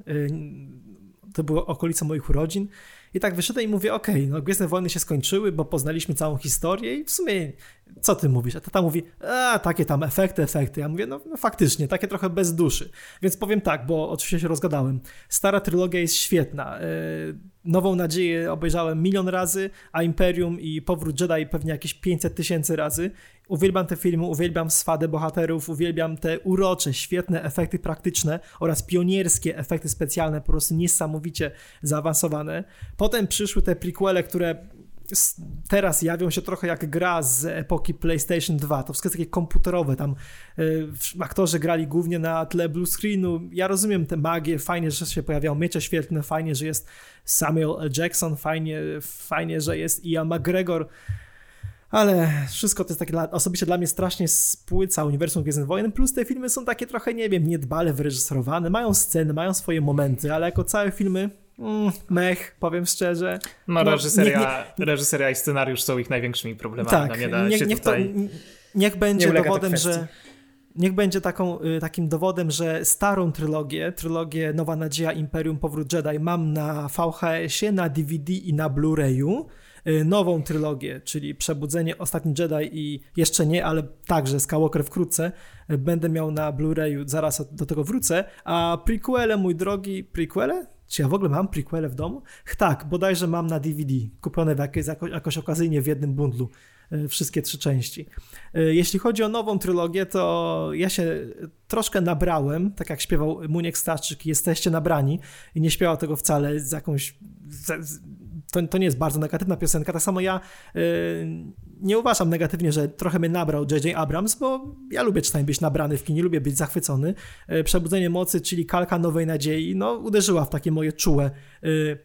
to było okolica moich urodzin. I tak wyszedłem i mówię, okej, okay, no Gwiezdne Wojny się skończyły, bo poznaliśmy całą historię i w sumie co ty mówisz? A tata mówi, a takie tam efekty, efekty. Ja mówię, no, no, faktycznie, takie trochę bez duszy. Więc powiem tak, bo oczywiście się rozgadałem. Stara trylogia jest świetna. E, Nową Nadzieję obejrzałem milion razy, a Imperium i Powrót Jedi pewnie jakieś 500 tysięcy razy. Uwielbiam te filmy, uwielbiam swadę bohaterów, uwielbiam te urocze, świetne efekty praktyczne oraz pionierskie efekty specjalne, po prostu niesamowicie zaawansowane. Potem przyszły te prequele, które teraz jawią się trochę jak gra z epoki PlayStation 2. To wszystko jest takie komputerowe, tam y, aktorzy grali głównie na tle blue screenu. Ja rozumiem tę magię, fajnie, że się pojawiają miecze świetlne, fajnie, że jest Samuel. Jackson, fajnie, fajnie, że jest Ian McGregor, ale wszystko to jest takie dla, osobiście dla mnie strasznie spłyca uniwersum Gwiezdnych Wojen, plus te filmy są takie trochę, nie wiem, niedbale wyreżyserowane, mają sceny, mają swoje momenty, ale jako całe filmy mm, mech, powiem szczerze. No, no reżyseria, nie, nie, reżyseria i scenariusz są ich największymi problemami. Tak, no, nie niech, niech, tutaj... to, niech będzie dowodem, że niech będzie taką, y, takim dowodem, że starą trylogię, trylogię Nowa Nadzieja, Imperium, Powrót Jedi mam na VHS-ie, na DVD i na Blu-rayu. Y, nową trylogię, czyli Przebudzenie, Ostatni Jedi i jeszcze nie, ale także Skywalker wkrótce, będę miał na Blu-rayu, zaraz do tego wrócę, a prequele, mój drogi, prequele? Czy ja w ogóle mam prequele w domu? Tak, bodajże mam na DVD, kupione jakoś, jakoś okazyjnie w jednym bundlu. E, wszystkie trzy części. E, jeśli chodzi o nową trylogię, to ja się troszkę nabrałem, tak jak śpiewał Muniek Starczyk, jesteście nabrani i nie śpiewał tego wcale z jakąś... To, to nie jest bardzo negatywna piosenka. Tak samo ja yy, nie uważam negatywnie, że trochę mnie nabrał J.J. Abrams, bo ja lubię czasami być nabrany w kinie, lubię być zachwycony. Yy, Przebudzenie Mocy, czyli kalka Nowej Nadziei, no uderzyła w takie moje czułe yy,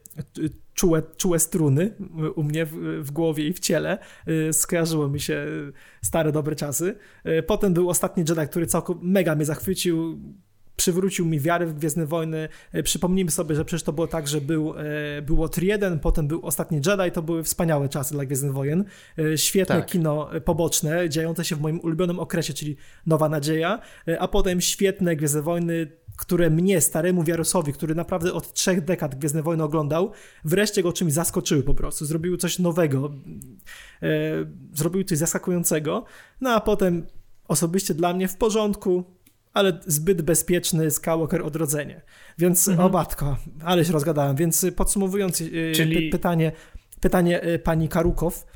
czułe, czułe struny u mnie w, w, głowie i w ciele. Y, skojarzyło mi się stare, dobre czasy. Y, potem był ostatni Jedi, który całkiem mega mnie zachwycił przywrócił mi wiarę w Gwiezdne Wojny. Y, przypomnijmy sobie, że przecież to było tak, że był, było Tri 1, potem był Ostatni Jedi, to były wspaniałe czasy dla Gwiezdnych Wojen. Świetne tak. kino poboczne, dziejące się w moim ulubionym okresie, czyli Nowa Nadzieja, a potem świetne Gwiezdne Wojny, które mnie, staremu Wiarosowi, który naprawdę od trzech dekad Gwiezdne Wojny oglądał, wreszcie go czymś zaskoczyły po prostu. Zrobiły coś nowego, e, zrobiły coś zaskakującego, no a potem osobiście dla mnie w porządku, ale zbyt bezpieczny Skywalker Odrodzenie. Więc mhm. o matko, ale się rozgadałem. Więc podsumowując e, Czyli... py pytanie, pytanie pani Karukow,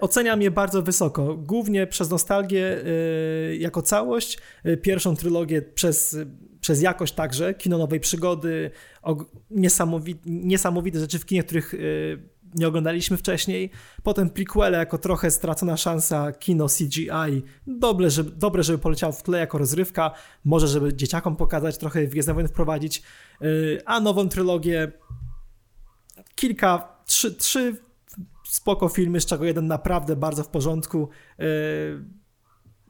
oceniam je bardzo wysoko, głównie przez nostalgię jako całość, pierwszą trylogię przez, przez jakość także, kino nowej przygody, niesamowite, niesamowite rzeczy w kinie, których nie oglądaliśmy wcześniej, potem prequele jako trochę stracona szansa kino CGI, dobre, żeby, dobre, żeby poleciał w tle jako rozrywka, może żeby dzieciakom pokazać, trochę Gwiezdne Wojny wprowadzić, a nową trylogię kilka, trzy, trzy spoko filmy, z czego jeden naprawdę bardzo w porządku, e,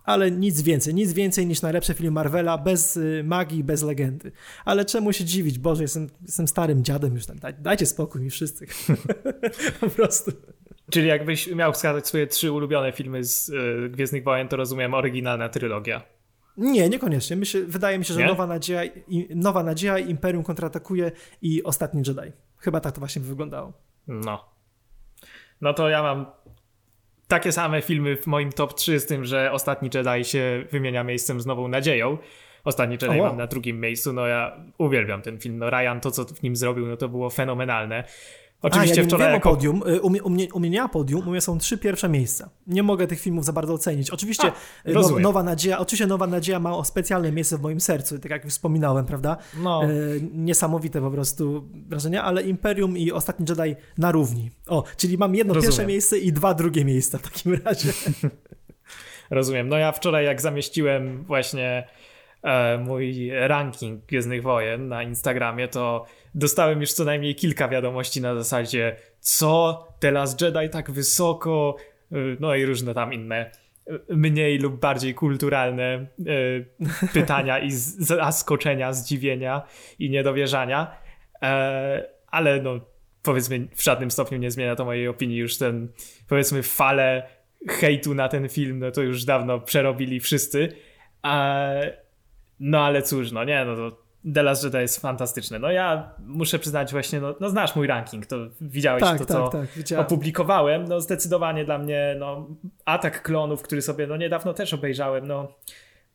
ale nic więcej, nic więcej niż najlepszy film Marvela, bez e, magii, bez legendy. Ale czemu się dziwić? Boże, jestem, jestem starym dziadem już, daj, dajcie spokój mi wszyscy. po prostu. Czyli jakbyś miał wskazać swoje trzy ulubione filmy z y, Gwiezdnych Wojen, to rozumiem oryginalna trylogia. Nie, niekoniecznie. Myślę, wydaje mi się, że Nie? Nowa, Nadzieja, Nowa Nadzieja, Imperium kontratakuje i Ostatni Jedi. Chyba tak to właśnie wyglądało. No no to ja mam takie same filmy w moim top 3 z tym, że Ostatni Jedi się wymienia miejscem z Nową Nadzieją. Ostatni Jedi oh, wow. mam na drugim miejscu, no ja uwielbiam ten film. No Ryan, to co w nim zrobił, no to było fenomenalne. Oczywiście A, ja wczoraj. Jako... podium. Y, u mnie, u, mnie, u mnie nie ma podium, u mnie są trzy pierwsze miejsca. Nie mogę tych filmów za bardzo ocenić. Oczywiście A, y, no, Nowa Nadzieja, oczywiście Nowa Nadzieja ma specjalne miejsce w moim sercu, tak jak już wspominałem, prawda? No. E, niesamowite po prostu wrażenia, ale Imperium i Ostatni Jedi na równi. O, czyli mam jedno rozumiem. pierwsze miejsce i dwa drugie miejsca w takim razie. rozumiem. No ja wczoraj jak zamieściłem właśnie e, mój ranking Gwiezdnych Wojen na Instagramie, to dostałem już co najmniej kilka wiadomości na zasadzie co, The Last Jedi tak wysoko, y, no i różne tam inne y, mniej lub bardziej kulturalne y, pytania i zaskoczenia, zdziwienia i niedowierzania, e, ale no powiedzmy w żadnym stopniu nie zmienia to mojej opinii. Już ten powiedzmy falę hejtu na ten film, no to już dawno przerobili wszyscy, e, no ale cóż, no nie, no to The Last Jedi jest fantastyczne. No ja muszę przyznać właśnie, no, no znasz mój ranking, to widziałeś tak, to, co tak, tak, opublikowałem. No zdecydowanie dla mnie, no Atak Klonów, który sobie no niedawno też obejrzałem, no,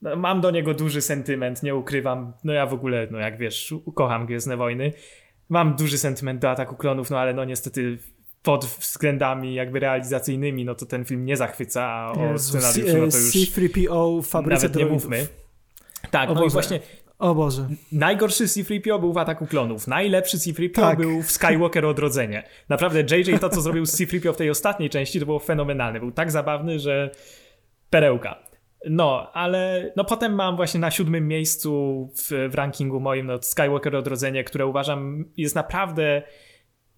no mam do niego duży sentyment, nie ukrywam. No ja w ogóle, no jak wiesz, ukocham Gwiezdne Wojny. Mam duży sentyment do Ataku Klonów, no ale no niestety pod względami jakby realizacyjnymi, no to ten film nie zachwyca, a o scenariuszu no to już C3PO w fabryce nawet nie mówmy. Tak, no i właśnie o Boże. Najgorszy C-3PO był w Ataku Klonów. Najlepszy C-3PO tak. był w Skywalker Odrodzenie. Naprawdę JJ to, co zrobił z C-3PO w tej ostatniej części, to było fenomenalne. Był tak zabawny, że perełka. No, ale no potem mam właśnie na siódmym miejscu w, w rankingu moim no, Skywalker Odrodzenie, które uważam jest naprawdę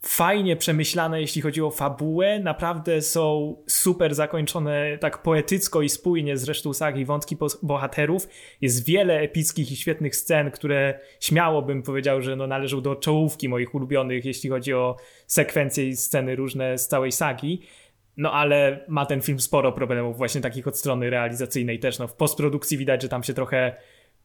fajnie przemyślane, jeśli chodzi o fabułę. Naprawdę są super zakończone tak poetycko i spójnie z resztą sagi wątki bohaterów. Jest wiele epickich i świetnych scen, które śmiało bym powiedział, że no należą do czołówki moich ulubionych, jeśli chodzi o sekwencje i sceny różne z całej sagi. No ale ma ten film sporo problemów właśnie takich od strony realizacyjnej też. No w postprodukcji widać, że tam się trochę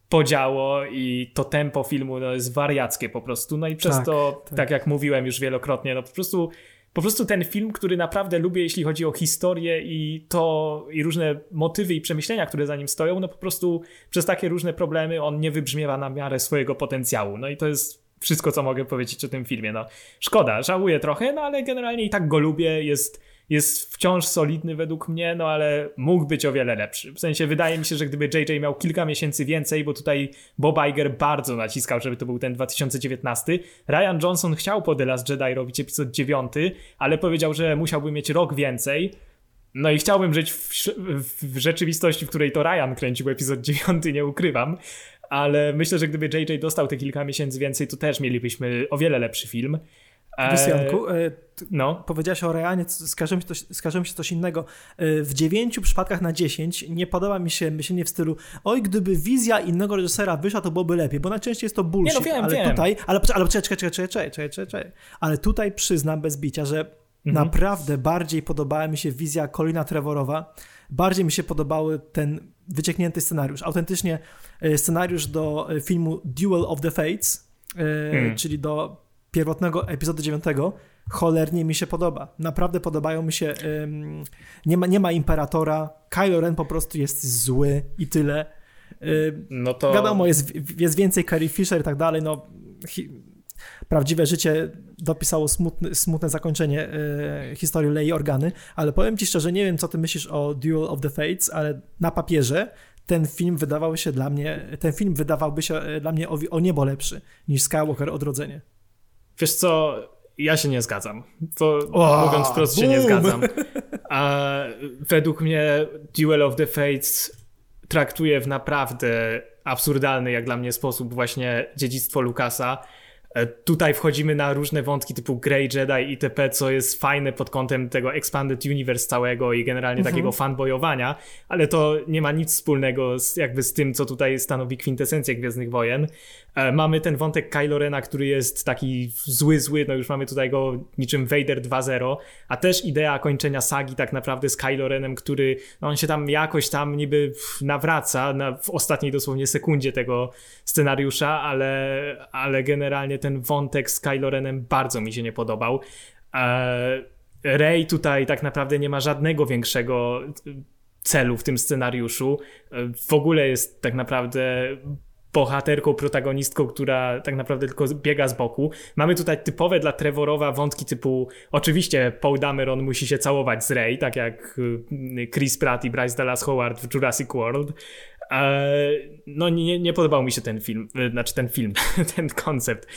podziało i to tempo filmu no, jest wariackie po prostu. No i przez tak, to, tak. tak jak mówiłem już wielokrotnie, no po prostu po prostu ten film, który naprawdę lubię, jeśli chodzi o historię i to i różne motywy i przemyślenia, które za nim stoją, no po prostu przez takie różne problemy on nie wybrzmiewa na miarę swojego potencjału. No i to jest wszystko, co mogę powiedzieć o tym filmie. No, szkoda, żałuję trochę, no ale generalnie i tak go lubię, jest, jest wciąż solidny według mnie, no ale mógł być o wiele lepszy. W sensie wydaje mi się, że gdyby JJ miał kilka miesięcy więcej, bo tutaj Bob Iger bardzo naciskał, żeby to był ten 2019. Ryan Johnson chciał po The Last Jedi robić epizod 9, ale powiedział, że musiałby mieć rok więcej. No i chciałbym żyć w, w, rzeczywistości, w której to Ryan kręcił epizod 9, nie ukrywam, ale myślę, że gdyby JJ dostał te kilka miesięcy więcej, to też mielibyśmy o wiele lepszy film. Wiesz, Janku, e, no. powiedziałeś o Reanie, skaże mi, coś, się coś innego. E, w dziewięciu przypadkach na dziesięć nie podoba mi się myślenie w stylu oj, gdyby wizja innego reżysera wyszła, to byłoby lepiej, bo najczęściej jest to bullshit. Nie, no wiem, ale wiem. tutaj, ale, ale czekaj, czekaj, czekaj, czekaj, czekaj, czekaj, czekaj. Ale tutaj przyznam bez bicia, że mhm. naprawdę bardziej podobała mi się wizja Colina Trevorowa, bardziej mi się podobały ten wycieknięty scenariusz. Autentycznie e, scenariusz do filmu Duel of the Fates, hmm. czyli do pierwotnego epizodu dziewiątego cholernie mi się podoba. Naprawdę podobają mi się. Um, nie, ma, nie ma imperatora. Kylo Ren po prostu jest zły i tyle. Um, no to... Wiadomo, jest, jest więcej Carrie Fisher i tak dalej. No, hi, prawdziwe życie dopisało smutne, smutne zakończenie y, historii Lei Organy, ale powiem ci szczerze, nie wiem, co ty myślisz o Duel of the Fates, ale na papierze ten film wydawał się dla mnie, ten film wydawałby się e, dla mnie o, o niebo lepszy niż Skywalker Odrodzenie. Wiesz co, ja się nie zgadzam. To o, mówiąc wprost boom. się nie zgadzam. A według mnie Duel of the Fates traktuje w naprawdę absurdalny jak dla mnie sposób właśnie dziedzictwo Lukasa tutaj wchodzimy na różne wątki typu Grey Jedi itp., co jest fajne pod kątem tego Expanded Universe całego i generalnie mhm. takiego fanboyowania, ale to nie ma nic wspólnego z, jakby z tym, co tutaj stanowi kwintesencję Gwiezdnych Wojen. E, mamy ten wątek Kylo Rena, który jest taki zły, zły, no już mamy tutaj go niczym Vader 2.0, a też idea kończenia sagi tak naprawdę z Kylo Renem, który no on się tam jakoś tam niby nawraca na, w ostatniej dosłownie sekundzie tego scenariusza, ale, ale generalnie ten wątek z Kylo Renem bardzo mi się nie podobał. E, Rey tutaj tak naprawdę nie ma żadnego większego celu w tym scenariuszu. E, w ogóle jest tak naprawdę bohaterką, protagonistką, która tak naprawdę tylko biega z boku. Mamy tutaj typowe dla Trevorowa wątki typu oczywiście Paul Dameron musi się całować z Rey, tak jak Chris Pratt i Bryce Dallas Howard w Jurassic World. No nie, nie podobał mi się ten film, y, znaczy ten film, ten koncept.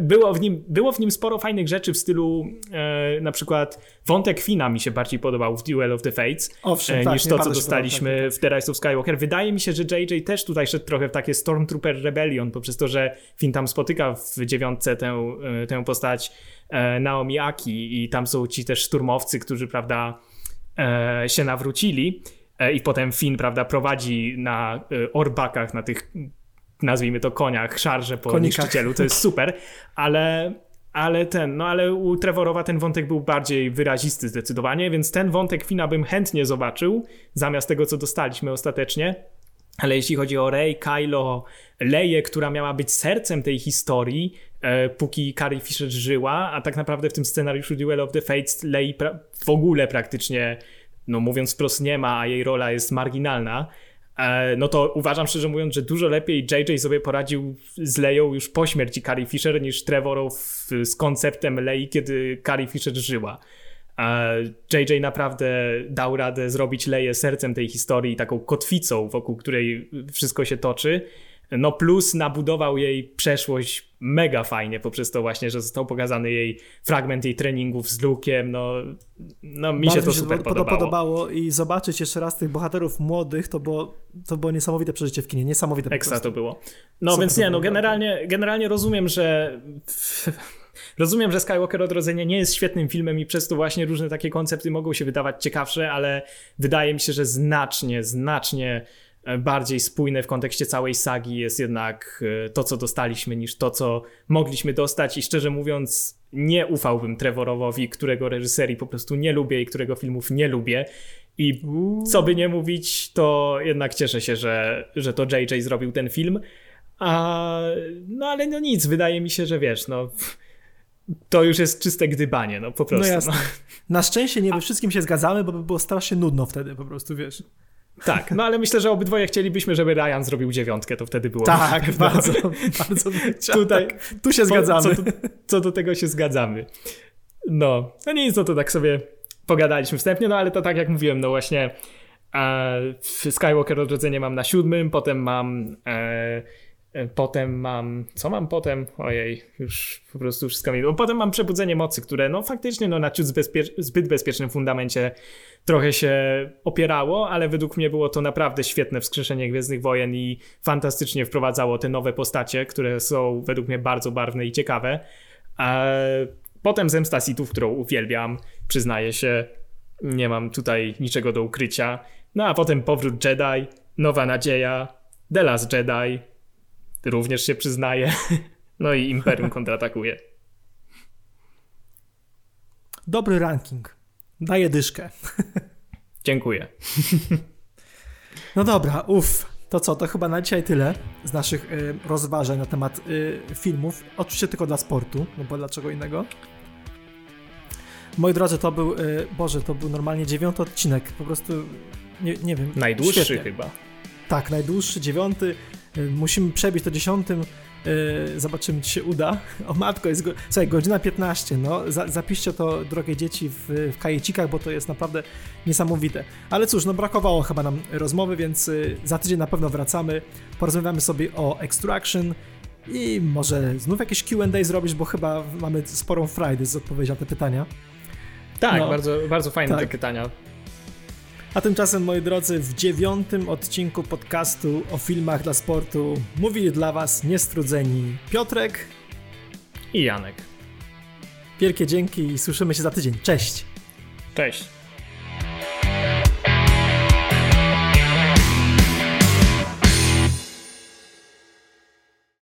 Było w, nim, było w nim sporo fajnych rzeczy w stylu e, na przykład wątek Fina mi się bardziej podobał w Duel of the Fates Owszem, e, tak, niż to, co dostaliśmy w The Rise of Skywalker. Wydaje mi się, że JJ też tutaj szedł trochę w takie Stormtrooper Rebellion poprzez to, że Finn tam spotyka w dziewiątce tę, e, tę postać e, Naomi Aki i tam są ci też szturmowcy, którzy prawda e, się nawrócili E, i potem Finn, prawda, prowadzi na e, orbakach, na tych, nazwijmy to koniach, szarże po Konikach. niszczycielu, to jest super, ale ale ten, no ale u Trevorowa ten wątek był bardziej wyrazisty zdecydowanie, więc ten wątek Fina bym chętnie zobaczył, zamiast tego, co dostaliśmy ostatecznie. Ale jeśli chodzi o Rey, Kylo, Leję, która miała być sercem tej historii, e, póki Carrie Fisher żyła, a tak naprawdę w tym scenariuszu Duel of the Fates Lei w ogóle praktycznie no mówiąc wprost nie ma, a jej rola jest marginalna, e, no to uważam szczerze mówiąc, że dużo lepiej JJ sobie poradził z Leją już po śmierci Carrie Fisher niż Trevor z konceptem Lei, kiedy Carrie Fisher żyła. JJ naprawdę dał radę zrobić Leję sercem tej historii, taką kotwicą, wokół której wszystko się toczy. No plus nabudował jej przeszłość mega fajnie poprzez to właśnie, że został pokazany jej fragment jej treningów z Luke'em, no, no mi Bardzo się to mi się super podobało. podobało. i zobaczyć jeszcze raz tych bohaterów młodych, to było, to było niesamowite przeżycie w kinie, niesamowite Ekstra to było. No super więc nie, no generalnie, generalnie rozumiem, że Rozumiem, że Skywalker Odrodzenie nie jest świetnym filmem i przez to właśnie różne takie koncepty mogą się wydawać ciekawsze, ale wydaje mi się, że znacznie, znacznie bardziej spójne w kontekście całej sagi jest jednak e, to, co dostaliśmy, niż to, co mogliśmy dostać. I szczerze mówiąc, nie ufałbym Trevorowowi, którego reżyserii po prostu nie lubię i którego filmów nie lubię. I co by nie mówić, to jednak cieszę się, że, że to JJ zrobił ten film. A, no ale no nic, wydaje mi się, że wiesz, no to już jest czyste gdybanie, no po prostu. No jasne. No. Na szczęście nie we wszystkim się zgadzamy, bo by było strasznie nudno wtedy po prostu, wiesz. Tak, no ale myślę, że obydwoje chcielibyśmy, żeby Ryan zrobił dziewiątkę, to wtedy było. Tak, bardzo, bardzo. Tutaj, tu się zgadzamy. Co, co, do tego się zgadzamy. No, no nic, no to tak sobie pogadaliśmy wstępnie, no ale to tak jak mówiłem, no właśnie e, Skywalker Odrodzenie mam na siódmym, potem mam e, potem mam, co mam potem? Ojej, już po prostu wszystko mi... Potem mam Przebudzenie Mocy, które no faktycznie no, na ciut zbyt bezpiecznym fundamencie trochę się opierało, ale według mnie było to naprawdę świetne wskrzeszenie Gwiezdnych Wojen i fantastycznie wprowadzało te nowe postacie, które są według mnie bardzo barwne i ciekawe. Potem Zemsta Sithów, którą uwielbiam, przyznaję się, nie mam tutaj niczego do ukrycia. No a potem Powrót Jedi, Nowa Nadzieja, The Last Jedi, również się przyznaję. No i Imperium kontratakuje. Dobry ranking. Daję dyszkę. Dziękuję. No dobra, uff. To co, to chyba na dzisiaj tyle z naszych y, rozważań na temat y, filmów. Oczywiście tylko dla sportu, no bo dlaczego innego? Moi drodzy, to był, y, Boże, to był normalnie dziewiąty odcinek, po prostu, nie, nie wiem. Najdłuższy świetnie. chyba. Tak, najdłuższy, dziewiąty. Musimy przebić to dziesiątym. Y, zobaczymy, czy się uda. O matko, jest go... Słuchaj, godzina 15. No, za, zapiszcie to, drogie dzieci, w, w kajecikach, bo to jest naprawdę niesamowite. Ale cóż, no brakowało chyba nam rozmowy, więc za tydzień na pewno wracamy. Porozmawiamy sobie o Extraction i może znów jakieś Q&A zrobisz, bo chyba mamy sporą frajdę z odpowiedzi na te pytania. Tak, no, bardzo, bardzo fajne tak. te pytania. A tymczasem, moi drodzy, w dziewiątym odcinku podcastu o filmach dla sportu mówili dla Was niestrudzeni Piotrek i Janek. Wielkie dzięki i słyszymy się za tydzień. Cześć! Cześć!